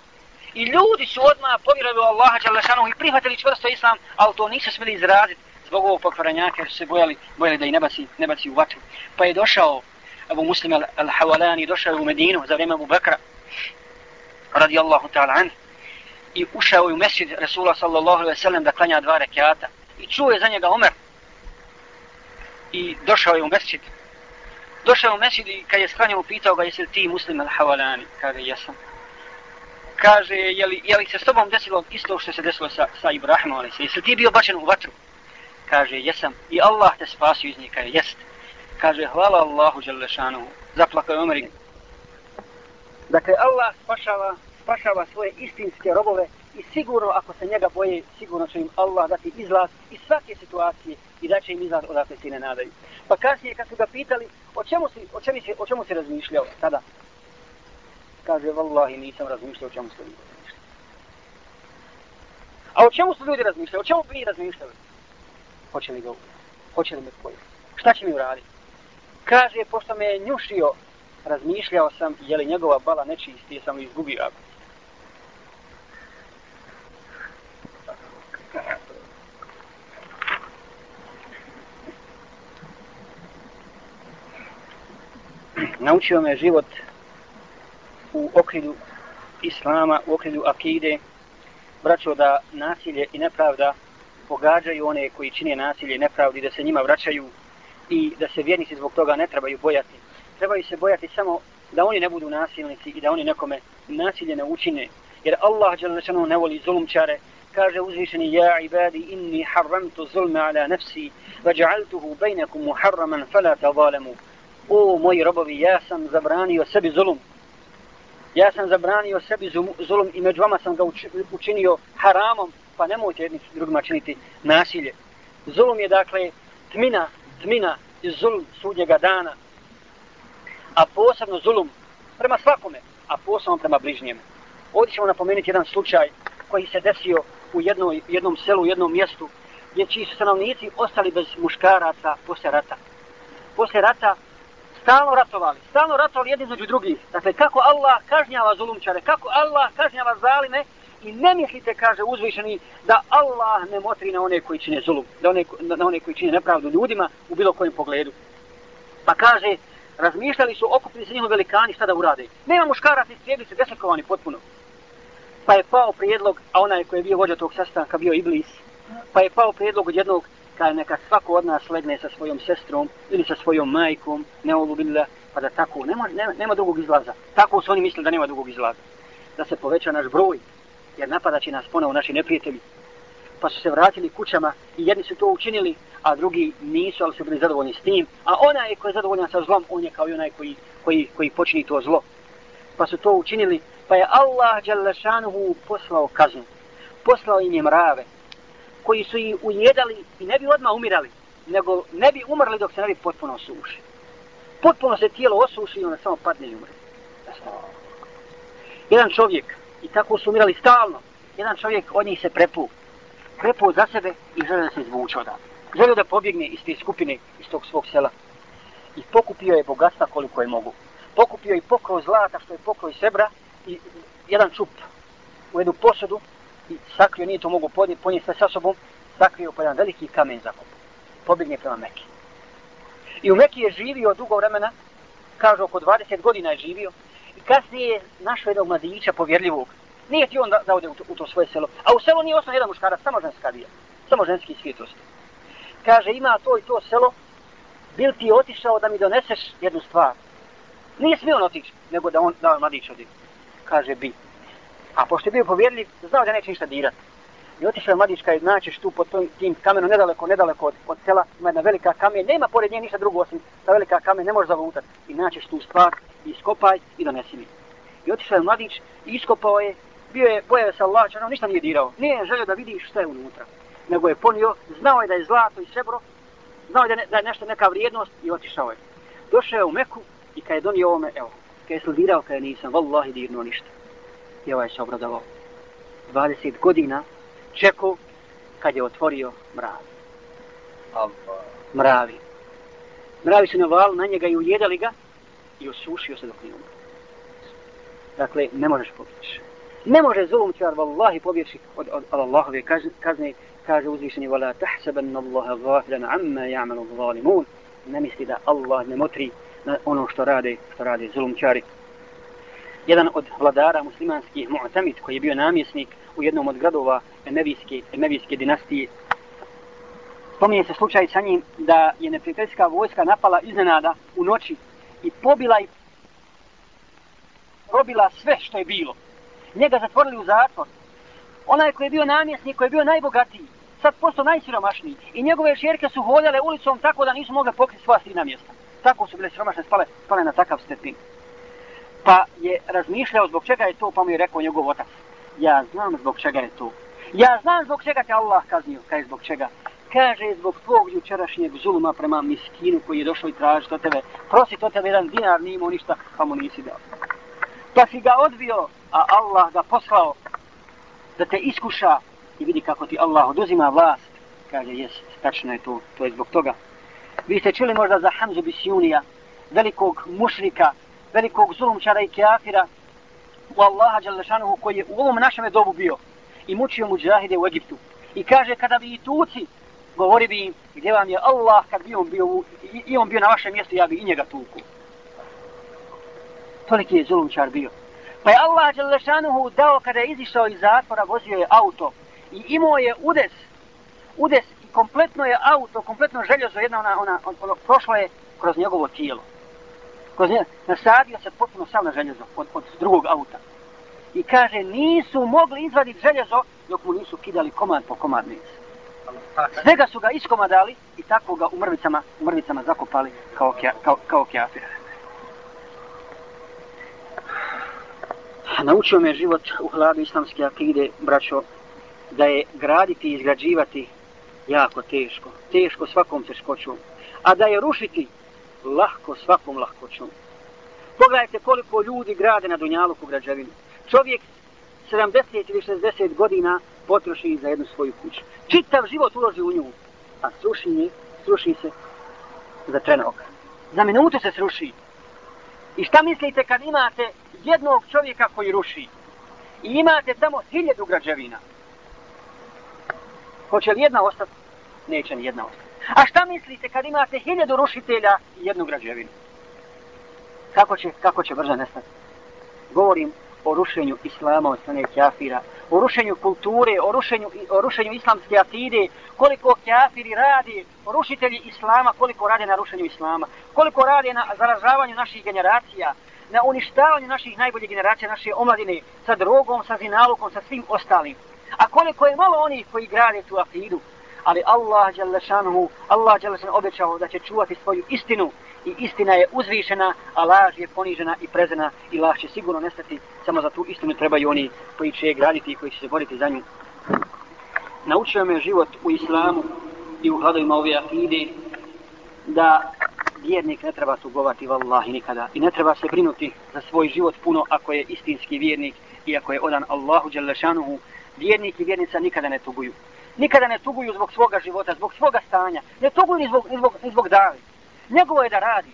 I ljudi su odmah povjerovali u Allaha Đalešanu i prihvatili čvrsto islam ali to nisu smjeli izraziti zbog ovog pokvarenjaka jer su se bojali, bojali da i ne baci, ne baci u vatru. Pa je došao Abu Muslim al-Hawalani došao u Medinu za vrijeme Abu Bakra radijallahu ta'ala an i ušao u mesjid Rasula sallallahu alaihi sallam da klanja dva rekiata i čuo je za njega Omer. I došao je u mesjid došao u mesjid i kad je sklanjao pitao ga jesi li ti Muslim al havalani? kaže jesam kaže, je li, je li se s tobom desilo isto što se desilo sa, sa Ibrahimom, ali se, jesi ti bio bačen u vatru? Kaže, jesam. I Allah te spasio iz njega, jest. Kaže, hvala Allahu Đelešanu. Zaplakao je Omer. Dakle, Allah spašava, spašava svoje istinske robove i sigurno ako se njega boje, sigurno će im Allah dati izlaz iz svake situacije i da će im izlaz odakle se ne nadaju. Pa kasnije kad su ga pitali o čemu si, o čemu si, o čemu si razmišljao tada, kaže, vallahi nisam razmišljao o čemu se ljudi razmišljali. A o čemu su ljudi razmišljali? O čemu bi razmišljali? Hoće li ga Hoće li me pojeti? Šta će mi uraditi? Kaže, pošto me je njušio, razmišljao sam, je li njegova bala nečisti, sam izgubio ako. Naučio me život u okrilju islama, u okrilju akide, braćo da nasilje i nepravda pogađaju one koji čine nasilje i nepravdi, da se njima vraćaju i da se vjernici zbog toga ne trebaju bojati. Trebaju se bojati samo da oni ne budu nasilnici i da oni nekome nasilje ne učine. Jer Allah dželešanu ne voli zulumčare, kaže uzvišeni ja ibadi inni harramtu zulme ala nafsi va ja'altuhu bejnekum muharraman fala tazalemu. O moji robovi, ja sam zabranio sebi zulum, ja sam zabranio sebi zulum i među vama sam ga učinio haramom, pa nemojte jedni drugima činiti nasilje. Zulum je dakle tmina, tmina i zulum sudnjega dana, a posebno zulum prema svakome, a posebno prema bližnjem. Ovdje ćemo napomenuti jedan slučaj koji se desio u jednoj, jednom selu, u jednom mjestu, gdje čiji su stanovnici ostali bez muškaraca posle rata. Posle rata stalno ratovali, stalno ratovali jedni među drugih. Dakle, kako Allah kažnjava zulumčare, kako Allah kažnjava zalime i ne mislite, kaže uzvišeni, da Allah ne motri na one koji čine zulum, da one, na one koji čine nepravdu ljudima u bilo kojem pogledu. Pa kaže, razmišljali su, okupili se njihovi velikani, šta da urade. Nema muškaraca i slijedi se desekovani potpuno. Pa je pao prijedlog, a onaj koji je bio vođa tog sastanka bio Iblis, pa je pao prijedlog od jednog Kaj neka svako od nas legne sa svojom sestrom ili sa svojom majkom, ne olubila, pa da tako, nema, nema, nema drugog izlaza. Tako su oni mislili da nema drugog izlaza. Da se poveća naš broj, jer napada će nas ponovo naši neprijatelji. Pa su se vratili kućama i jedni su to učinili, a drugi nisu, ali su bili zadovoljni s tim. A onaj koji je zadovoljan sa zlom, on je kao i onaj koji, koji, koji počini to zlo. Pa su to učinili, pa je Allah Đalešanuhu poslao kaznu. Poslao im je mrave, koji su ih ujedali i ne bi odmah umirali, nego ne bi umrli dok se ne bi potpuno osuši. Potpuno se tijelo osuši i onda samo padne i umre. Jedan čovjek, i tako su umirali stalno, jedan čovjek od njih se prepu, prepu za sebe i želio da se izvuče odavde. Želio da pobjegne iz te skupine, iz tog svog sela. I pokupio je bogatstva koliko je mogu. Pokupio je pokroj zlata što je pokroj sebra i jedan čup u jednu posudu i sakrio, nije to mogu podnijeti, ponijeti sve sa sobom, sakrio po jedan veliki kamen za kup. Pobjegne prema Mekke. I u Mekke je živio dugo vremena, kaže oko 20 godina je živio, i kasnije je našao jednog mladića povjerljivog. Nije ti on da, da ode u to, u to svoje selo. A u selu nije osnovno jedan muškarac, samo ženska bija. Samo ženski svijetost. Kaže, ima to i to selo, bil ti otišao da mi doneseš jednu stvar. Nije smio on otići, nego da on, da on mladić odi. Kaže, bi. A pošto je bio povjerljiv, znao da neće ništa dirati. I otišao je mladić i naćeš tu pod tim kamenom nedaleko, nedaleko od, od sela, ima jedna velika kamen, nema pored nje ništa drugo osim ta velika kamen, ne može zavutati. I naćeš tu stvar, i iskopaj i donesi mi. I otišao je mladić i iskopao je, bio je bojao se Allah, čanom, ništa nije dirao. Nije želio da vidi što je unutra. Nego je ponio, znao je da je zlato i srebro, znao je da, ne, da je nešto neka vrijednost i otišao je. Došao je u Meku i kad je donio ovome, evo, kad je sludirao, kad je nisam, vallahi dirno ništa i ovaj se obradovao. 20 godina čekao kad je otvorio mravi. Mravi. Mravi su navali na njega i ujedali ga i osušio se dok nije umro. Dakle, ne možeš pobjeći. Ne može zulum čar vallahi pobjeći od, od, od Allahove kazne, kaže uzvišeni vala tahsaban Allaha gaflan amma ja'malu zalimun. Ne misli da Allah ne motri na ono što rade, što rade zulumčari jedan od vladara muslimanskih Mu'tamid koji je bio namjesnik u jednom od gradova Emevijske, Emevijske dinastije. Pominje se slučaj sa njim da je neprijateljska vojska napala iznenada u noći i pobila i robila sve što je bilo. Njega zatvorili u zatvor. Onaj koji je bio namjesnik, koji je bio najbogatiji, sad postao najsiromašniji. I njegove šerke su hodale ulicom tako da nisu mogle pokriti svoja sina mjesta. Tako su bile siromašne, spale, spale na takav stepin. Pa je razmišljao zbog čega je to, pa mu je rekao njegov otac. Ja znam zbog čega je to. Ja znam zbog čega te Allah kaznio. Kaj zbog čega? Kaže zbog tvog jučerašnjeg zuluma prema miskinu koji je došao i traži to tebe. Prosi to tebe jedan dinar, nije imao ništa, pa mu nisi dao. Pa si ga odbio, a Allah ga poslao da te iskuša i vidi kako ti Allah oduzima vlast. Kaže, jes, tačno je to, to je zbog toga. Vi ste čuli možda za Hamzu Bisjunija, velikog mušrika, velikog zulumčara i kjafira, u Allaha Đalešanuhu koji je u ovom našem dobu bio i mučio muđahide u Egiptu. I kaže, kada bi i tuci, govori bi im, gdje vam je Allah, kad bi on bio, i, i on bio na vašem mjestu, ja bi i njega tuku. Toliki je zulumčar bio. Pa je Allah Đalešanuhu dao kada je izišao iz zatvora, vozio je auto i imao je udes, udes i kompletno je auto, kompletno željezo, jedna ona, ona, on, ono, prošlo je kroz njegovo tijelo. Kroz njega, nasadio se potpuno sam na željezo od, od drugog auta. I kaže, nisu mogli izvaditi željezo dok mu nisu kidali komad po komad mesa. Svega su ga iskomadali i tako ga u mrvicama, u mrvicama zakopali kao, kja, kao, kao kjafir. Naučio me život u hladu islamske akide, braćo, da je graditi i izgrađivati jako teško. Teško svakom teškoćom. A da je rušiti lahko svakom lahkoćom. Pogledajte koliko ljudi grade na Dunjaluku građevinu. Čovjek 70 ili 60 godina potroši za jednu svoju kuću. Čitav život uloži u nju. A sruši, nje, sruši se za trenog. Za minutu se sruši. I šta mislite kad imate jednog čovjeka koji ruši? I imate samo hiljedu građevina. Hoće li jedna ostati? Neće ni jedna ostati. A šta mislite kad imate hiljadu rušitelja i jednu građevinu? Kako će, kako će brzo nestati? Govorim o rušenju islama od strane kjafira, o rušenju kulture, o rušenju, o rušenju islamske atide, koliko kjafiri radi, rušitelji islama, koliko rade na rušenju islama, koliko rade na zaražavanju naših generacija, na uništavanju naših najboljih generacija, naše omladine, sa drogom, sa zinalukom, sa svim ostalim. A koliko je malo onih koji grade tu akidu, ali Allah Đalešanuhu, Allah Đalešanuhu obećao da će čuvati svoju istinu i istina je uzvišena, a laž je ponižena i prezena i laž će sigurno nestati, samo za tu istinu trebaju oni koji će je graditi i koji će se boriti za nju. Naučio me život u islamu i u hladovima ove akide da vjernik ne treba tugovati vallahi nikada i ne treba se brinuti za svoj život puno ako je istinski vjernik i ako je odan Allahu Đalešanuhu vjernik i vjernica nikada ne tuguju. Nikada ne tuguju zbog svoga života, zbog svoga stanja. Ne tuguju ni zbog, ni zbog, ni zbog dali. Njegovo je da radi.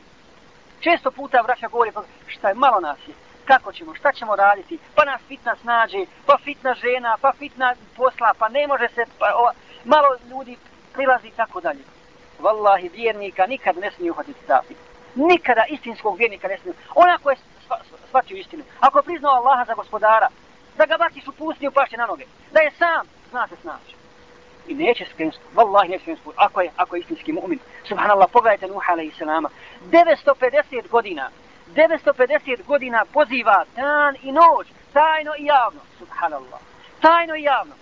Često puta vraća govori, pa šta je, malo nas je. Kako ćemo, šta ćemo raditi? Pa nas fitna snađe, pa fitna žena, pa fitna posla, pa ne može se, pa ova, malo ljudi prilazi i tako dalje. Wallahi, vjernika nikad ne smije uhvatiti stavi. Nikada istinskog vjernika ne smije. Onako je shvatio istinu. Ako je priznao Allaha za gospodara, da ga baciš u pustinju pašće na noge. Da je sam, zna se snaći. I neće skrenuti, Wallahi neće skrenuti ako je, ako je istinski mu'min. Subhanallah, pogledajte Nuh alaihi salama. 950 godina, 950 godina poziva dan i noć, tajno i javno. Subhanallah, tajno i javno.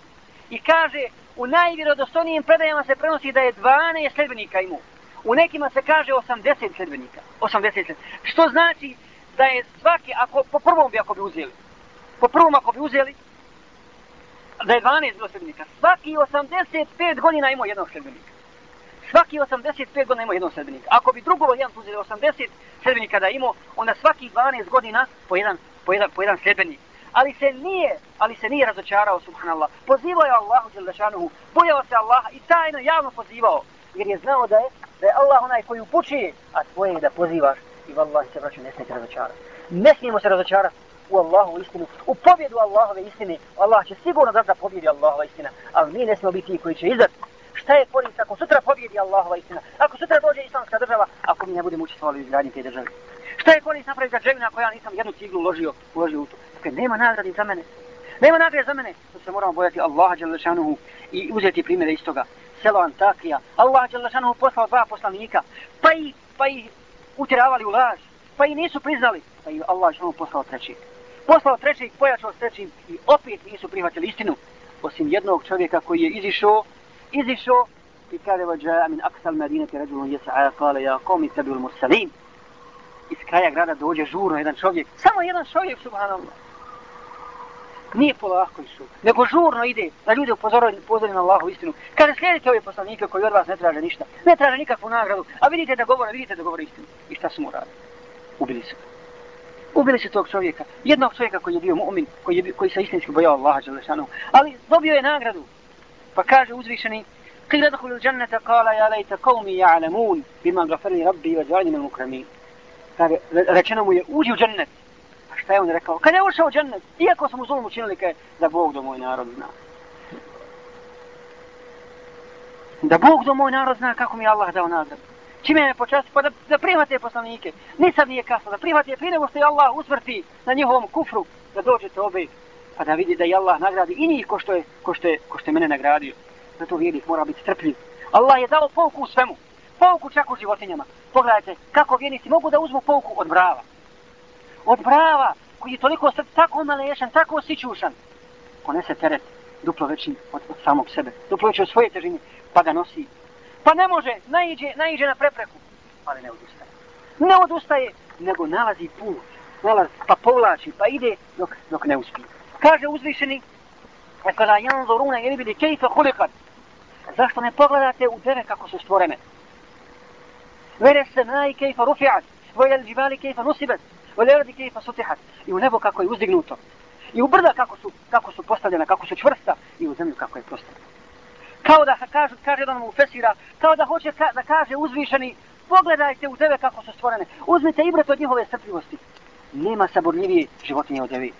I kaže, u najvjerodostojnijim predajama se prenosi da je 12 sljedbenika imao. U nekima se kaže 80 sljedbenika. 80 sljedbenika. Što znači da je svaki, ako po prvom bi ako bi uzeli, po prvom ako bi uzeli, da je 12 bilo sredbenika. Svaki 85 godina imao jednog sredbenika. Svaki 85 godina imao jednog sredbenika. Ako bi drugo jedan uzeli 80 sredbenika da imao, onda svaki 12 godina po jedan, po jedan, po jedan sredbenik. Ali se nije, ali se nije razočarao, subhanallah. Pozivao je Allahu Đelešanuhu, bojao se Allaha i tajno javno pozivao. Jer je znao da je, da je Allah onaj koji upućuje, a tvoje je da pozivaš i vallahi se vraću, ne smijete razočarati. Ne smijemo se razočarati u Allahovu istinu, u pobjedu Allahove istine. Allah će sigurno da pobjedi Allahova istina, ali mi ne smijemo biti ti koji će izdati. Šta je korist ako sutra pobjedi Allahova istina? Ako sutra dođe islamska država, ako mi ne budemo učestvovali u izgradnji te države? Šta je korist napraviti građevina ako ja nisam jednu ciglu uložio, uložio u to? Dakle, nema nagrade za mene. Nema nagrade za mene. To se moramo bojati Allaha Đalešanuhu i uzeti primjere iz toga. Selo Antakija. Allah Đalešanuhu poslao dva poslanika. Pa i, pa i utjeravali u laž. Pa i nisu priznali. Pa i Allah Đalešanuhu poslao treći. Poslao trećeg, pojačao s trećim i opet nisu prihvatili istinu. Osim jednog čovjeka koji je izišao, izišao i kada vađa min aksal medinati ređulun jesa'a kale ja komi tebi ul. Iz kraja grada dođe žurno jedan čovjek. Samo jedan čovjek, subhanallah. Nije polako išao, nego žurno ide da ljudi upozori, upozorili na Allahu istinu. Kaže, slijedite ove poslanike koji od vas ne traže ništa. Ne traže nikakvu nagradu, a vidite da govore, vidite da govore istinu. I šta su mu radili? Ubili su. Ubili su tog čovjeka. Jednog čovjeka koji je bio mu'min, koji, je, koji se istinski bojao Allaha, Đalešanu. Ali dobio je nagradu. Pa kaže uzvišeni, قيل ادخلوا الجنة قال يا ليت قومي يعلمون بما غفر لي ربي وجعلني من المكرمين قال rečeno mu je uđi u džennet a šta je on rekao kad je ušao u džennet iako smo zulum učinili kaj da Bog do moj narod zna da Bog do moj narod zna kako mi Allah dao nagradu čime me počasti pa da, da prihvate poslanike nisam nije kasno da prihvate prije nego što je Allah usmrti na njihovom kufru da dođete obe pa da vidi da je Allah nagradi i njih ko što je, ko što je, ko što je mene nagradio Zato vjernik mora biti strpljiv. Allah je dao pouku u svemu. Pouku čak u životinjama. Pogledajte kako vjernici mogu da uzmu pouku od brava. Od brava koji je toliko sad tako malešan, tako osjećušan, Ponese teret duplo veći od, od samog sebe. Duplo veći od svoje težine. Pa ga nosi. Pa ne može, naiđe, naiđe na prepreku. Ali ne odustaje. Ne odustaje, nego nalazi put. Nalazi, pa povlači, pa ide dok, dok ne uspije. Kaže uzvišeni, Ekala janzoruna ili bili kejfe hulikan. Zašto ne pogledate u deve kako su stvorene? Vere se naj kejfa rufi'at, vojel džibali kejfa nusibet, vojel radi kejfa sutihat. I u nebo kako je uzdignuto. I u brda kako su, kako su postavljena, kako su čvrsta. I u zemlju kako je postavljena. Kao da kaže, kaže jedan mu fesira, kao da hoće ka, da kaže uzvišeni, pogledajte u tebe kako su stvorene. Uzmite ibret od njihove strpljivosti. Nema saborljivije životinje od devi.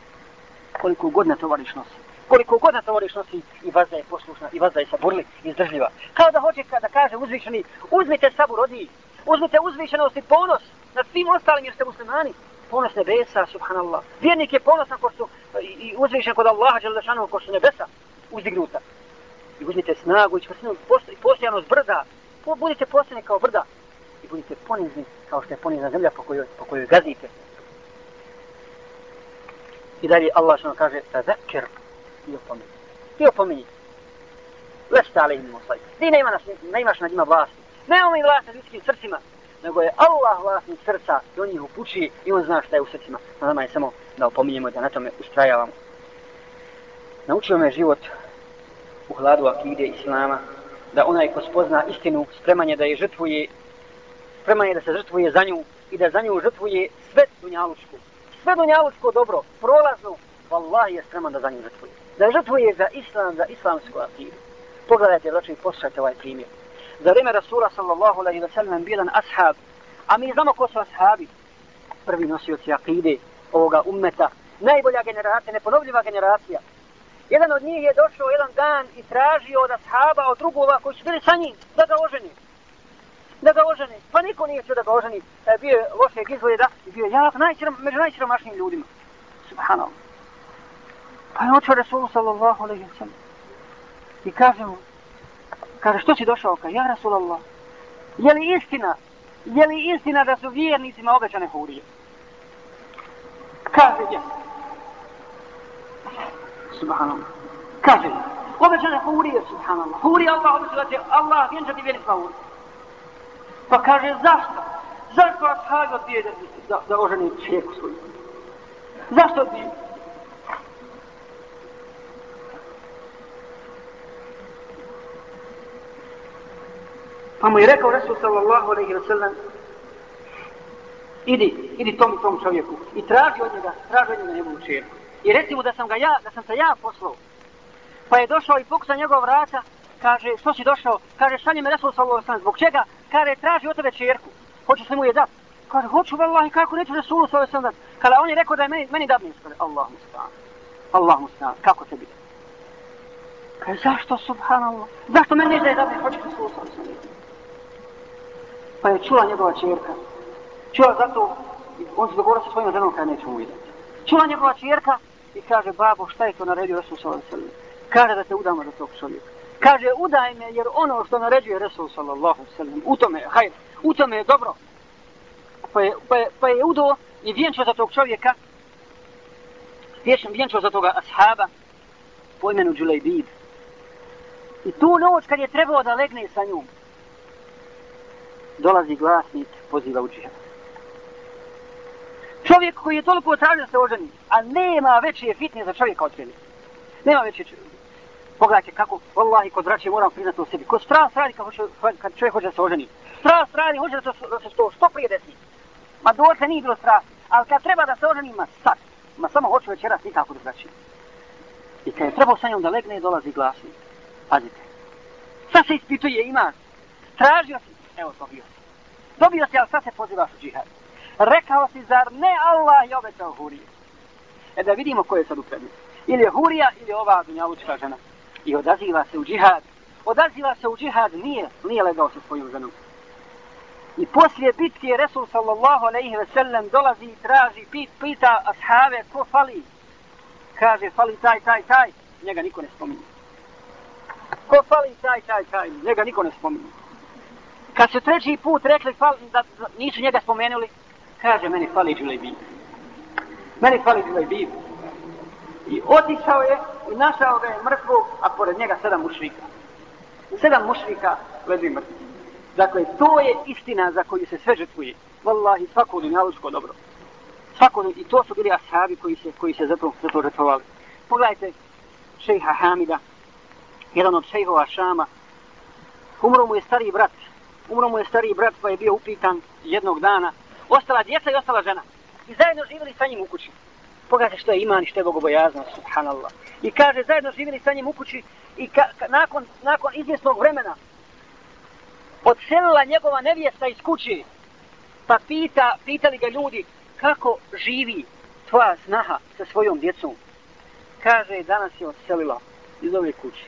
Koliko god na tovariš nosi koliko god na tovariš nosi i vazda je poslušna i vazda je saburli i izdržljiva. Kao da hoće kada kaže uzvišeni, uzmite sabur od njih, uzmite uzvišenost i ponos nad svim ostalim jer ste muslimani. Ponos nebesa, subhanallah. Vjernik je ponosan ko su, i, i uzvišen kod Allaha, želešanu, ko su nebesa uzdignuta. I uzmite snagu i čvrstinu i postojanost brda. Budite posljedni kao brda. I budite ponizni kao što je ponizna zemlja po kojoj, po kojoj gazite. I dalje Allah što kaže, tazakir i opomeni. Ti opomeni. Lesta ali imamo svaj. Ti ne, ima nas, ne imaš nad njima vlasti. Ne imamo im vlast ljudskim srcima, nego je Allah vlasnik srca i on ih upući i on zna šta je u srcima. Na nama je samo da opominjemo da na tome ustrajavamo. Naučio me život u hladu akide Islama, da onaj ko spozna istinu, spreman je da je žrtvuje, spreman je da se žrtvuje za nju i da za nju žrtvuje sve dunjalučko. Sve dunjalučko dobro, prolazno, vallahi je spreman da za nju žrtvuje da žrtvuje za islam, za islamsku akidu. Pogledajte, znači, poslušajte ovaj primjer. Za vreme Rasula sallallahu alaihi wa sallam bilan ashab, a mi znamo ko su ashabi, prvi nosioci akide ovoga ummeta, najbolja generacija, neponovljiva generacija. Jedan od njih je došao jedan dan i tražio od ashaba, od drugova koji su bili sa njim, da ga oženi. Da ga oženi. Pa niko nije čuo da ga oženi. E, bio je lošeg izgleda i bio je jak, najčirom, među najčiromašnijim ljudima. Subhanallah. Pa je očeo Rasulu sallallahu alaihi wa sallam. I kaže mu, kaže, što si došao? Kaže, ja Rasulallah, je li istina, je li istina da su vjernicima obećane hurije? Kaže, ja. Subhanallah. Kaže, obećane hurije, subhanallah. Hurije Allah obećao da će Allah vjenčati vjernicima hurije. Pa kaže, zašto? Zašto ashabi odbije da, da, da oženi čeku svoju? Zašto odbije? Pa mu je rekao Resul sallallahu alaihi wa sallam, idi, idi tom i tom čovjeku i traži od njega, traži od njega njegovu čerku. I reci mu da sam ga ja, da sam se ja poslao. Pa je došao i puksa njegov vrata, kaže, što si došao? Kaže, šalje me Resul sallallahu alaihi zbog čega? Kaže, traži od tebe čerku. Hoćeš li mu je dati? Kaže, hoću vallahi, kako neću Resulu sallallahu alaihi sallam dati? Kada on je rekao da je meni, meni dadni, kaže, Allah mu stan. Allah mu stan, kako tebi? Kaže, zašto, subhanallah? Zašto meni neće da je dadni, hoćeš Resulu sallallahu alaihi? Pa je čula njegova čerka. Čula zato, on se dogovorio sa svojim ženom kada neće mu vidjeti. Čula njegova čerka i kaže, babo, šta je to naredio Resul sallallahu alaihi sallam? Kaže da te udamo za tog čovjeka. Kaže, udaj me jer ono što naređuje Resul sallallahu alaihi sallam, u tome je, hajde, u tome je dobro. Pa je, pa je, pa je udo i vjenčao za tog čovjeka. vjenčao za toga ashaba po imenu Đulejbib. I tu noć kad je trebao da legne sa njom, dolazi glasnik, poziva u džihad. Čovjek koji je toliko tražio da se oženi, a nema veće fitne za čovjeka od sebe. Nema veće Pogledajte kako, vallahi, kod vraće moram priznati to sebi. Kod strast radi kad, hoće, kad čovjek hoće da se oženi. Strast radi, hoće da se, da se što, što prije desi. Ma doće nije bilo strast. Ali kad treba da se oženi, ma sad. Ma samo hoću večeras nikako da vraći. I kad je trebao sa njom da legne, dolazi glasnik. Pazite. Sad se ispituje, ima. Tražio si, evo dobio si. Dobio si, ali sad se pozivaš u džihad. Rekao si, zar ne Allah je obećao Hurije? E da vidimo ko je sad u prednosti. Ili je Hurija, ili ova dunjavučka žena. I odaziva se u džihad. Odaziva se u džihad, nije, nije legao sa svojom ženom. I poslije bitke Resul sallallahu alaihi ve sellem dolazi i traži, pit, pita ashave ko fali. Kaže, fali taj, taj, taj. Njega niko ne spominje. Ko fali taj, taj, taj. Njega niko ne spominje. Kad su treći put rekli fali, da, da nisu njega spomenuli, kaže, meni fali džulejbib. Meni fali džulejbib. I otišao je i našao ga je mrtvo, a pored njega sedam mušrika. Sedam mušrika leži mrtvo. Dakle, to je istina za koju se sve žrtvuje. Wallahi, svako dunjalučko dobro. Svako, I to su bili ashabi koji se, koji se zato, zato žrtvovali. Pogledajte, šejha Hamida, jedan od šejhova Šama, umro mu je stari brat, umro mu je stari brat pa je bio upitan jednog dana, ostala djeca i ostala žena. I zajedno živjeli sa njim u kući. Pogledajte što je iman i što je bogobojaznost, subhanallah. I kaže, zajedno živjeli sa njim u kući i ka, ka, nakon, nakon izvjesnog vremena odselila njegova nevjesta iz kući. Pa pita, pitali ga ljudi, kako živi tvoja snaha sa svojom djecom? Kaže, danas je odselila iz ove kuće.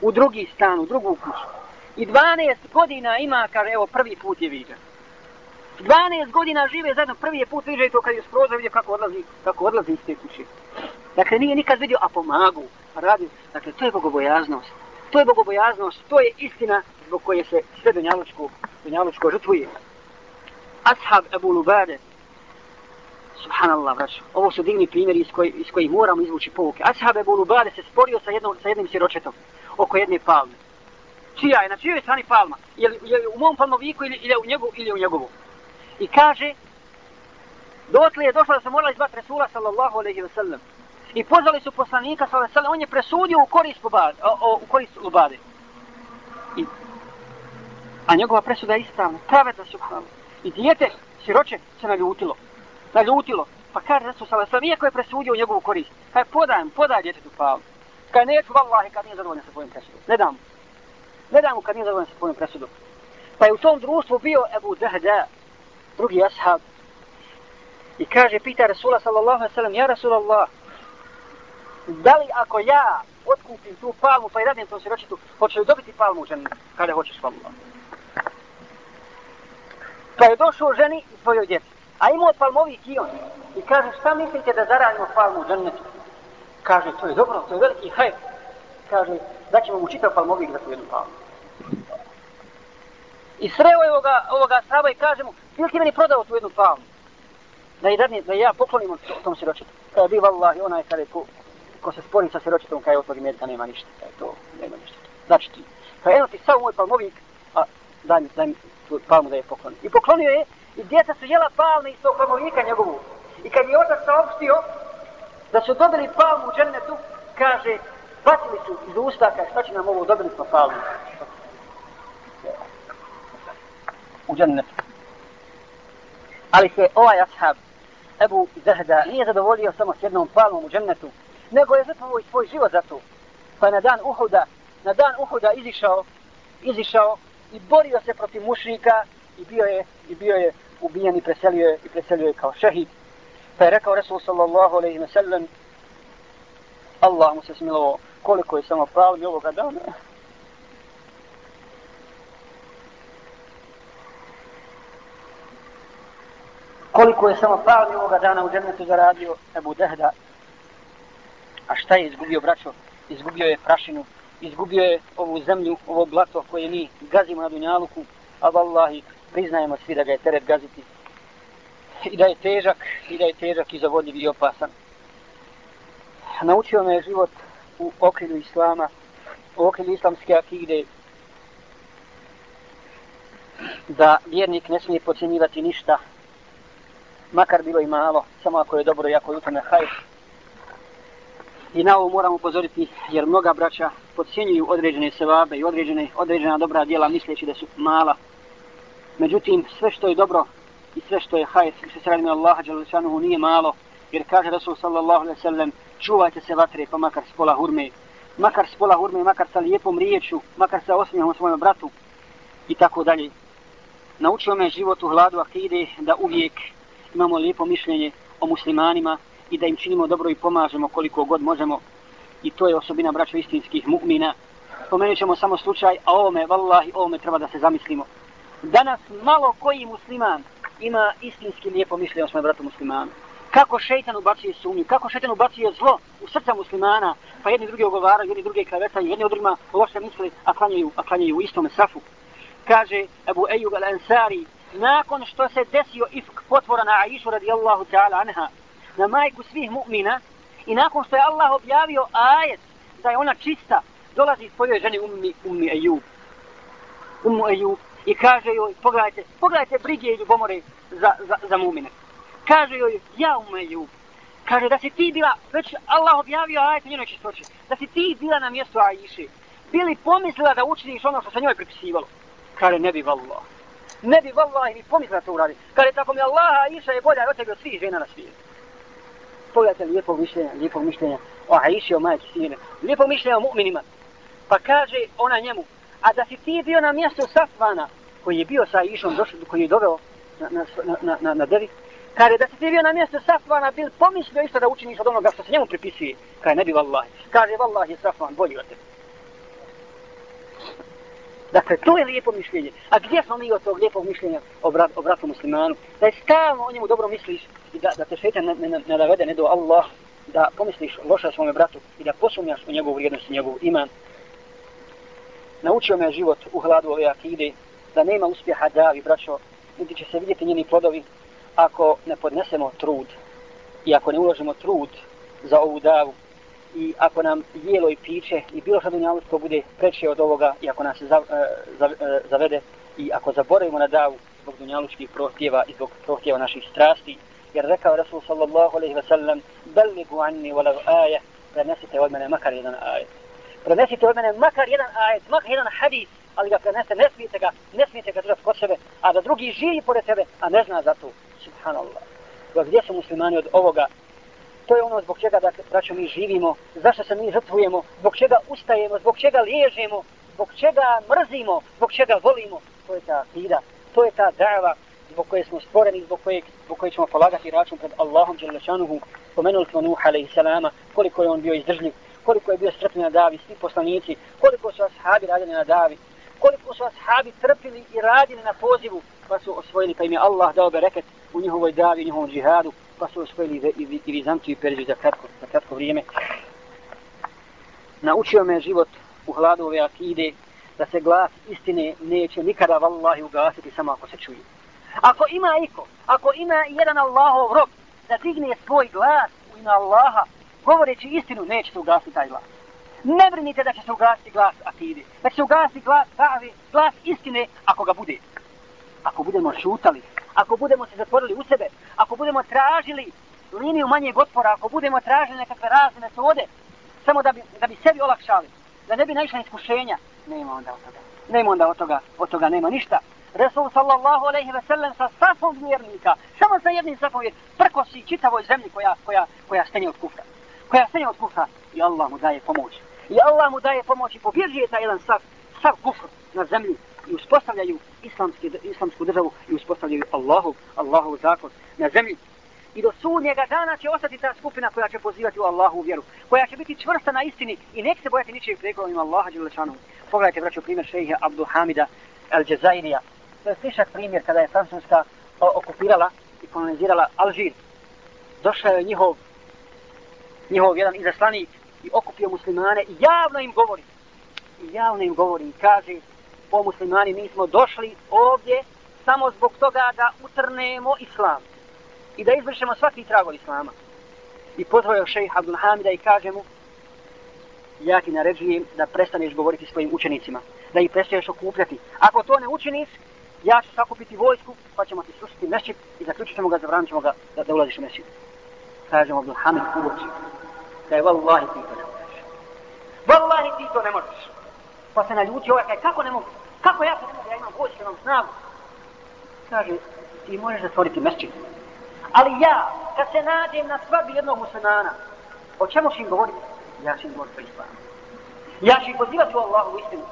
U drugi stan, u drugu kuću. I 12 godina ima, kaže, evo, prvi put je vidio. 12 godina žive zajedno, prvi je put vidio to kad je skroz vidio kako odlazi, kako odlazi iz te kuće. Dakle, nije nikad vidio, a pomagu, a radi. Dakle, to je bogobojaznost. To je bogobojaznost, to je istina zbog koje se sve dunjalučko, dunjalučko žrtvuje. Ashab Ebu Lubade, subhanallah, vraću, ovo su divni primjeri iz, koji, iz kojih moramo izvući povuke. Ashab Ebu Lubade se sporio sa, jednom, sa jednim siročetom oko jedne palme. Čija je, na čijoj strani palma? Je li, je li u mom palmoviku ili, ili, u njegu, ili u njegovu? I kaže, dotle je došlo da se morala izbati Resula sallallahu alaihi wa sallam. I pozvali su poslanika sallallahu alaihi wa sallam, on je presudio u korist, Lubade, o, o, u korist Lubade. I, a njegova presuda je ispravna, pravedna subhanallah. I dijete, siroče, se naljutilo. Naljutilo. Pa kaže Resul sallallahu alaihi wa sallam, iako je presudio u njegovu korist, kaj podajem, podaj djete tu palu. Kaže, neću, vallahi, kad nije zadovoljan sa svojim presudom. Ne dam. Ne dam mu kad nije zadovoljan sa svojim presudom. Pa je u tom društvu bio Ebu Dehda, drugi ashab. I kaže, pita Rasula sallallahu alaihi sallam, ja Rasulallah, da li ako ja otkupim tu palmu pa i radim tom siročitu, hoće li dobiti palmu ženi kada hoćeš palmu? Pa je došao ženi i svojoj djeci. A imao od palmovi kion. I kaže, šta mislite da zaradimo palmu džennetu? Kaže, to je dobro, to je veliki hajr. Kaže, da ćemo mu čitav palmovi za tu jednu palmu. I sreo je ovoga, ovoga sraba i kaže mu, Ili ti meni prodao tu jednu palmu? Da, i dadne, da ja poklonim od tom siročetu. Kada je bi i onaj kada je ko, ko se spori sa siročetom, kada je otvori tog nema ništa. Kada je to, nema ništa. Znači ti, pa kada eno ti sam moj palmovik, a daj mi, daj mi tu palmu da je poklonim. I poklonio je, i djeca su jela palme iz tog palmovika njegovu. I kad je otac saopštio da su dobili palmu u džennetu, kaže, bacili su iz usta, kaže, šta će nam ovo, dobili smo palmu u džennetu. Ali se ovaj ashab, Ebu Zahda, nije zadovoljio samo s jednom palmom u džennetu, nego je zatvoj svoj život za to. Pa na dan Uhuda, na dan Uhuda izišao, izišao i borio se protiv mušnika i bio je, i bio je ubijen i preselio je, i preselio je kao šehid. Pa je rekao Resul sallallahu alaihi wa sallam, Allah mu se smilovo koliko je samo palmi ovoga dana. Koliko je samo palmi ovoga dana u džennetu zaradio Ebu Dehda. A šta je izgubio, braćo? Izgubio je prašinu, izgubio je ovu zemlju, ovo blato koje mi gazimo na Dunjaluku, a vallahi priznajemo svi da ga je teret gaziti. I da je težak, i da je težak i zavodljiv i opasan. naučio me život u okrilju islama, u okrilju islamske akide, da vjernik ne smije pocijenjivati ništa, makar bilo i malo, samo ako je dobro i ako je u tome hajr. I na ovo moramo upozoriti, jer mnoga braća pocijenjuju određene sevabe i određene, određena dobra djela misleći da su mala. Međutim, sve što je dobro i sve što je hajr, i što se radi Allaha Đalešanuhu nije malo, jer kaže Rasul sallallahu alaihi sallam, čuvajte se vatre pa makar s pola hurme, makar s pola hurme, makar sa lijepom riječu, makar sa osmijehom svojom bratu i tako dalje. Naučio me život u hladu akide da uvijek imamo lijepo mišljenje o muslimanima i da im činimo dobro i pomažemo koliko god možemo. I to je osobina braća istinskih mu'mina. Spomenut ćemo samo slučaj, a ovome, vallahi, ovome treba da se zamislimo. Danas malo koji musliman ima istinski lijepo mišljenje o svojom bratu muslimanu. Kako šeitan ubacuje sumnju, kako šeitan ubacuje zlo u srca muslimana, pa jedni drugi ogovaraju, jedni drugi klevetaju, jedni od drugima loše misli, a klanjaju, a klanjaju u istome safu. Kaže Abu Ejub al-Ansari, nakon što se desio ifk potvora na Aishu radijallahu ta'ala anha, na majku svih mu'mina, i nakon što je Allah objavio ajet da je ona čista, dolazi svojoj ženi ummi, ummi Ejub. Ummu Ejub. I kaže joj, pogledajte, pogledajte brige i ljubomore za, za, za mu'mine. Kaže joj, ja ummu Ejub. Kaže da si ti bila, već Allah objavio ajet njenoj čistoći, da si ti bila na mjestu Aisha, bili pomislila da učiniš ono što se njoj pripisivalo. Kaže, ne bi vallaha ne bi vallahi ni pomislila to uradi. Kad je tako mi Allaha Aisha je bolja od tebe od svih žena na svijetu. Pogledajte lijepo mišljenja, lijepo mišljenja o Aisha o majke sine. Lijepo mišljenja o mu'minima. Pa kaže ona njemu, a da si ti bio na mjestu Safvana, koji je bio sa Aishom, došli, koji je doveo na, na, na, na, na, na devi, kaže da si ti bio na mjestu Safvana, bil pomislio isto da učiniš od onoga što se njemu pripisuje. Kaže, ne bi vallahi. Kaže, vallahi je Safvan bolji od tebe. Dakle, to je lijepo mišljenje. A gdje smo mi od tog lijepog mišljenja o, brat, o bratu muslimanu? Da je stalno o njemu dobro misliš i da, da te šeitan ne, ne, ne navede ne do Allah, da pomisliš loša svome bratu i da posumnjaš u njegovu vrijednost i njegov iman. Naučio me život u hladu ove akide da nema uspjeha davi, braćo, niti će se vidjeti njeni plodovi ako ne podnesemo trud i ako ne uložimo trud za ovu davu i ako nam jelo i piće i bilo što dunjalučko bude preče od ovoga i ako nas se za, e, za, e, zavede i ako zaboravimo na davu zbog dunjalučkih prohtjeva i zbog prohtjeva naših strasti jer rekao Rasul sallallahu alaihi wa sallam Beligu anni walav aje prenesite od mene makar jedan ajet. Prenesite od mene makar jedan ajet makar jedan hadis ali ga prenese ne smijete ga ne smijete ga držati kod sebe a da drugi živi pored sebe a ne zna za to. Subhanallah. Gdje su muslimani od ovoga? To je ono zbog čega da braćo mi živimo, zašto se mi žrtvujemo, zbog čega ustajemo, zbog čega liježemo, zbog čega mrzimo, zbog čega volimo. To je ta akida, to je ta dava zbog koje smo stvoreni, zbog koje, zbog koje ćemo polagati račun pred Allahom Đelešanuhu. Pomenuli smo Nuh a.s. koliko je on bio izdržljiv, koliko je bio strpljen na davi, svi poslanici, koliko su ashabi radili na davi, koliko su ashabi trpili i radili na pozivu, pa su osvojili, pa im je Allah dao bereket u njihovoj davi, u njihovom džihadu, pa su osvojili i, Vizantiju i Perziju za kratko, za kratko vrijeme. Naučio me život u hladu ove akide da se glas istine neće nikada vallahi ugasiti samo ako se čuje. Ako ima iko, ako ima jedan Allahov rob da digne svoj glas u ime Allaha, govoreći istinu, neće se ugasiti taj glas. Ne brinite da će se ugasiti glas akide, da će se ugasiti glas pravi, glas istine ako ga bude. Ako budemo šutali, ako budemo se zatvorili u sebe, ako budemo tražili liniju manjeg otpora, ako budemo tražili nekakve razne metode, samo da bi, da bi sebi olakšali, da ne bi naišla iskušenja, nema onda od toga. Nema onda od toga, od toga nema ništa. Resul sallallahu alaihi ve sellem sa safom vjernika, samo sa jednim safom je prkosi čitavoj zemlji koja, koja, koja stenje od kufra. Koja stenje od kufra i Allah mu daje pomoć. I Allah mu daje pomoć i pobježuje taj jedan saf, saf kufr na zemlji i uspostavljaju islamski, islamsku državu i uspostavljaju Allahu, Allahu zakon na zemlji. I do sudnjega dana će ostati ta skupina koja će pozivati u Allahu vjeru, koja će biti čvrsta na istini i nek se bojati ničeg preko ima Allaha Đelešanu. Pogledajte, braću, primjer šeha Abdul Hamida El Džezairija. To je slišak primjer kada je Francuska okupirala i kolonizirala Alžir. Došao je njihov, njihov jedan izaslanik i okupio muslimane i javno im govori. I javno im govori i kaže o muslimani, mi smo došli ovdje samo zbog toga da utrnemo islam i da izvršemo svaki trag od islama. i pozvao šejh Abdul Hamida i kaže mu ja ti naređujem da prestaneš govoriti svojim učenicima, da ih prestaneš okupljati. Ako to ne učiniš, ja ću sakupiti vojsku, pa ćemo ti srušiti mešćit i zaključit ćemo ga, zabranit ćemo ga da, da ulaziš u mešćit. Kaže mu Abdul Hamid u. Da je vallahi ti to ne možeš. Vallahi ti to ne možeš. Pa se naljuti ovaj, kaj, kako ne mogu? Kako ja se ne mogu, ja imam vojsku, imam snagu. Kaže, ti možeš zatvoriti mešćit. Ali ja, kad se nađem na svadbi jednog muslimana, o čemu ću im govoriti? Ja ću im govoriti o islamu. Ja ću ih pozivati u Allahu istinu.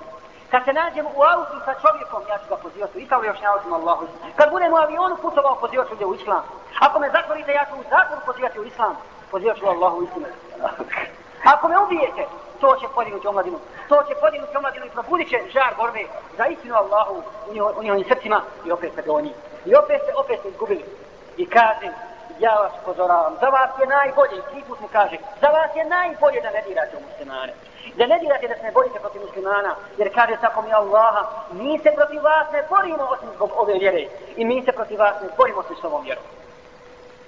Kad se nađem u autu sa čovjekom, ja ću ga pozivati u islam, još ne autom Allahu istinu. Kad budem u avionu putovao, pozivati ću u islam. Ako me zatvorite, ja ću u zatvoru pozivati u islam. Pozivati ću Allahu istinu. Ako me ubijete, to će podignuti omladinu. To će podignuti omladinu i probudit će žar borbe za istinu Allahu u u njihovim srcima i opet se oni. I opet se, opet se izgubili i kažem, ja vas upozoravam, za vas je najbolje, tri put mu kaže, za vas je najbolje da ne dirate u muslimane. Da ne dirate da se ne borite protiv muslimana, jer kaže tako mi Allaha, mi se protiv vas ne borimo osim zbog ove vjere i mi se protiv vas ne borimo osim s ovom vjerom.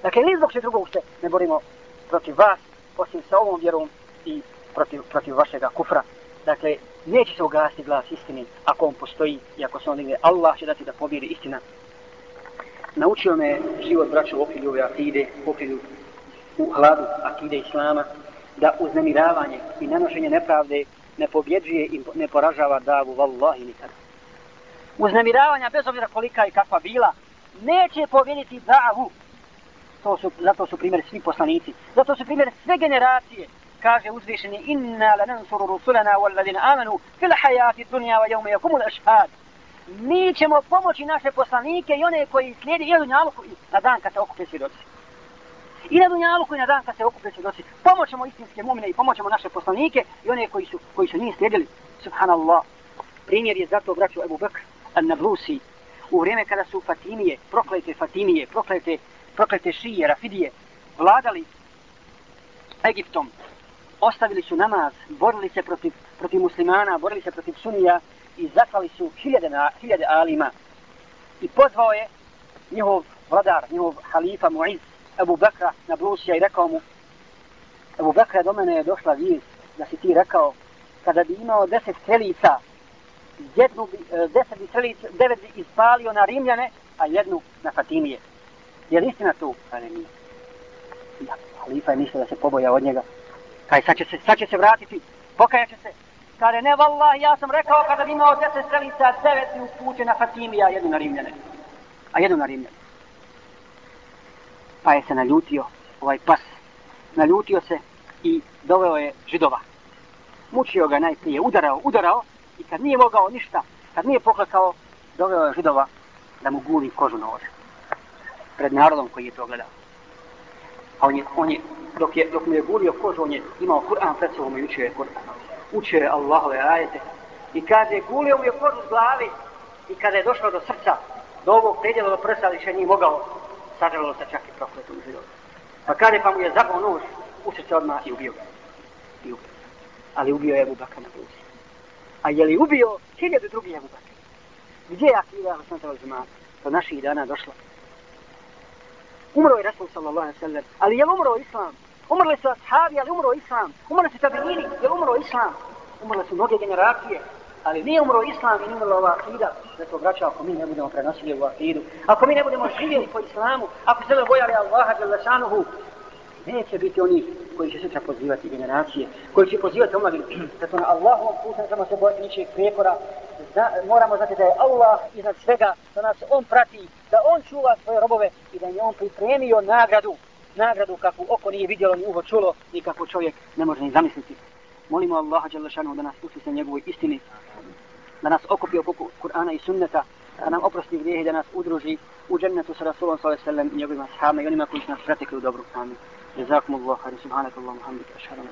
Dakle, ni zbog se drugog se ne borimo protiv vas osim sa ovom vjerom i protiv, protiv vašega kufra. Dakle, neće se ugasiti glas istine ako on postoji i ako se on negdje. Allah će dati da pobjede istina naučio me život braća u okrilju ove akide, u okrilju u hladu akide Islama, da uznemiravanje i nanošenje nepravde ne pobjeđuje i ne poražava davu, vallahi nikada. Uznemiravanja, bez obzira kolika i kakva bila, neće pobjediti davu. To su, zato su primjer svi poslanici. Zato su primjer sve generacije. Kaže uzvišeni, inna lanansuru rusulana walladina amanu fil hayati dunya wa yawma yakumul ashhad mi ćemo pomoći naše poslanike i one koji slijedi i na Dunjaluku i na dan kad se okupe svjedoci. I na Dunjaluku i na dan kad se okupe svjedoci. Pomoćemo istinske mumine i pomoćemo naše poslanike i one koji su, koji su njih slijedili. Subhanallah. Primjer je zato braću Ebu Bekr al-Nablusi u vrijeme kada su Fatimije, proklete Fatimije, proklete, proklete Šije, Rafidije, vladali Egiptom, ostavili su namaz, borili se protiv, protiv muslimana, borili se protiv sunija, i zaklali su hiljade, na, hiljade alima. I pozvao je njihov vladar, njihov halifa Muiz Abu Bekra na Blusija i rekao mu Abu Bekra do mene je došla vijest da si ti rekao kada bi imao deset strelica jednu bi, e, deset bi strelica, devet bi ispalio na Rimljane a jednu na Fatimije. Je li istina tu? Pa nije. Ja, halifa je mislio da se poboja od njega kaj sad će se, sad će se vratiti pokajat će se Kaže, ne, vallah, ja sam rekao kada bi imao deset strelica, devet mi upuće na Fatimija, jednu na Rimljane. A jednu na Rimljane. Pa je se naljutio ovaj pas. Naljutio se i doveo je židova. Mučio ga najprije, udarao, udarao i kad nije mogao ništa, kad nije poklakao, doveo je židova da mu guli kožu na. Pred narodom koji je to gledao. A on je, on je, dok, je, dok mu je gulio kožu, on je imao Kur'an pred sobom i učio je Kur'an. Učio je Allahove ajete. I kaže gulio mu je kožu s glavi. I kada je došao do srca do ovog predjela do prsa više nije mogao. Sažalilo se čak i prokletom životu. Pa kaže pa mu je zabao nož u srce odmah i ubio ga. I ubio. ali ubio je Ebu na bluzi a je li ubio hiljadu drugih Ebu Bakra? Gdje je akida Hasanatava Zumata do naših dana došla umro je Rasul sallallahu alaihi sallam ali je umro Islam Umrli su ashabi, ali umro islam. Umrli su tabinini, je umro islam. Umrle su mnoge generacije, ali nije umro islam i nije umrla ova akida. Zato vraća, ako mi ne budemo prenosili ovu akidu, ako mi ne budemo živjeli po islamu, ako se ne bojali Allaha djelašanuhu, neće biti oni koji će sutra pozivati generacije, koji će pozivati omladinu. Zato na Allahovom putu ne samo se bojati ničeg prijekora, Zna, moramo znati da je Allah iznad svega, da nas On prati, da On čuva svoje robove i da je On pripremio nagradu nagradu kakvu oko nije vidjelo ni uho čulo i kako čovjek ne može ni zamisliti. Molimo Allaha Đalešanu da nas uči sa njegovoj istini, da nas okupi oko Kur'ana i sunneta, da nam oprosti grijehe, da nas udruži u džennetu sa Rasulom s.a.v. i njegovima sahabima i onima koji su nas pretekli u dobru Amin. Jazakum Allah, subhanakallahu, hamdika, ašharam,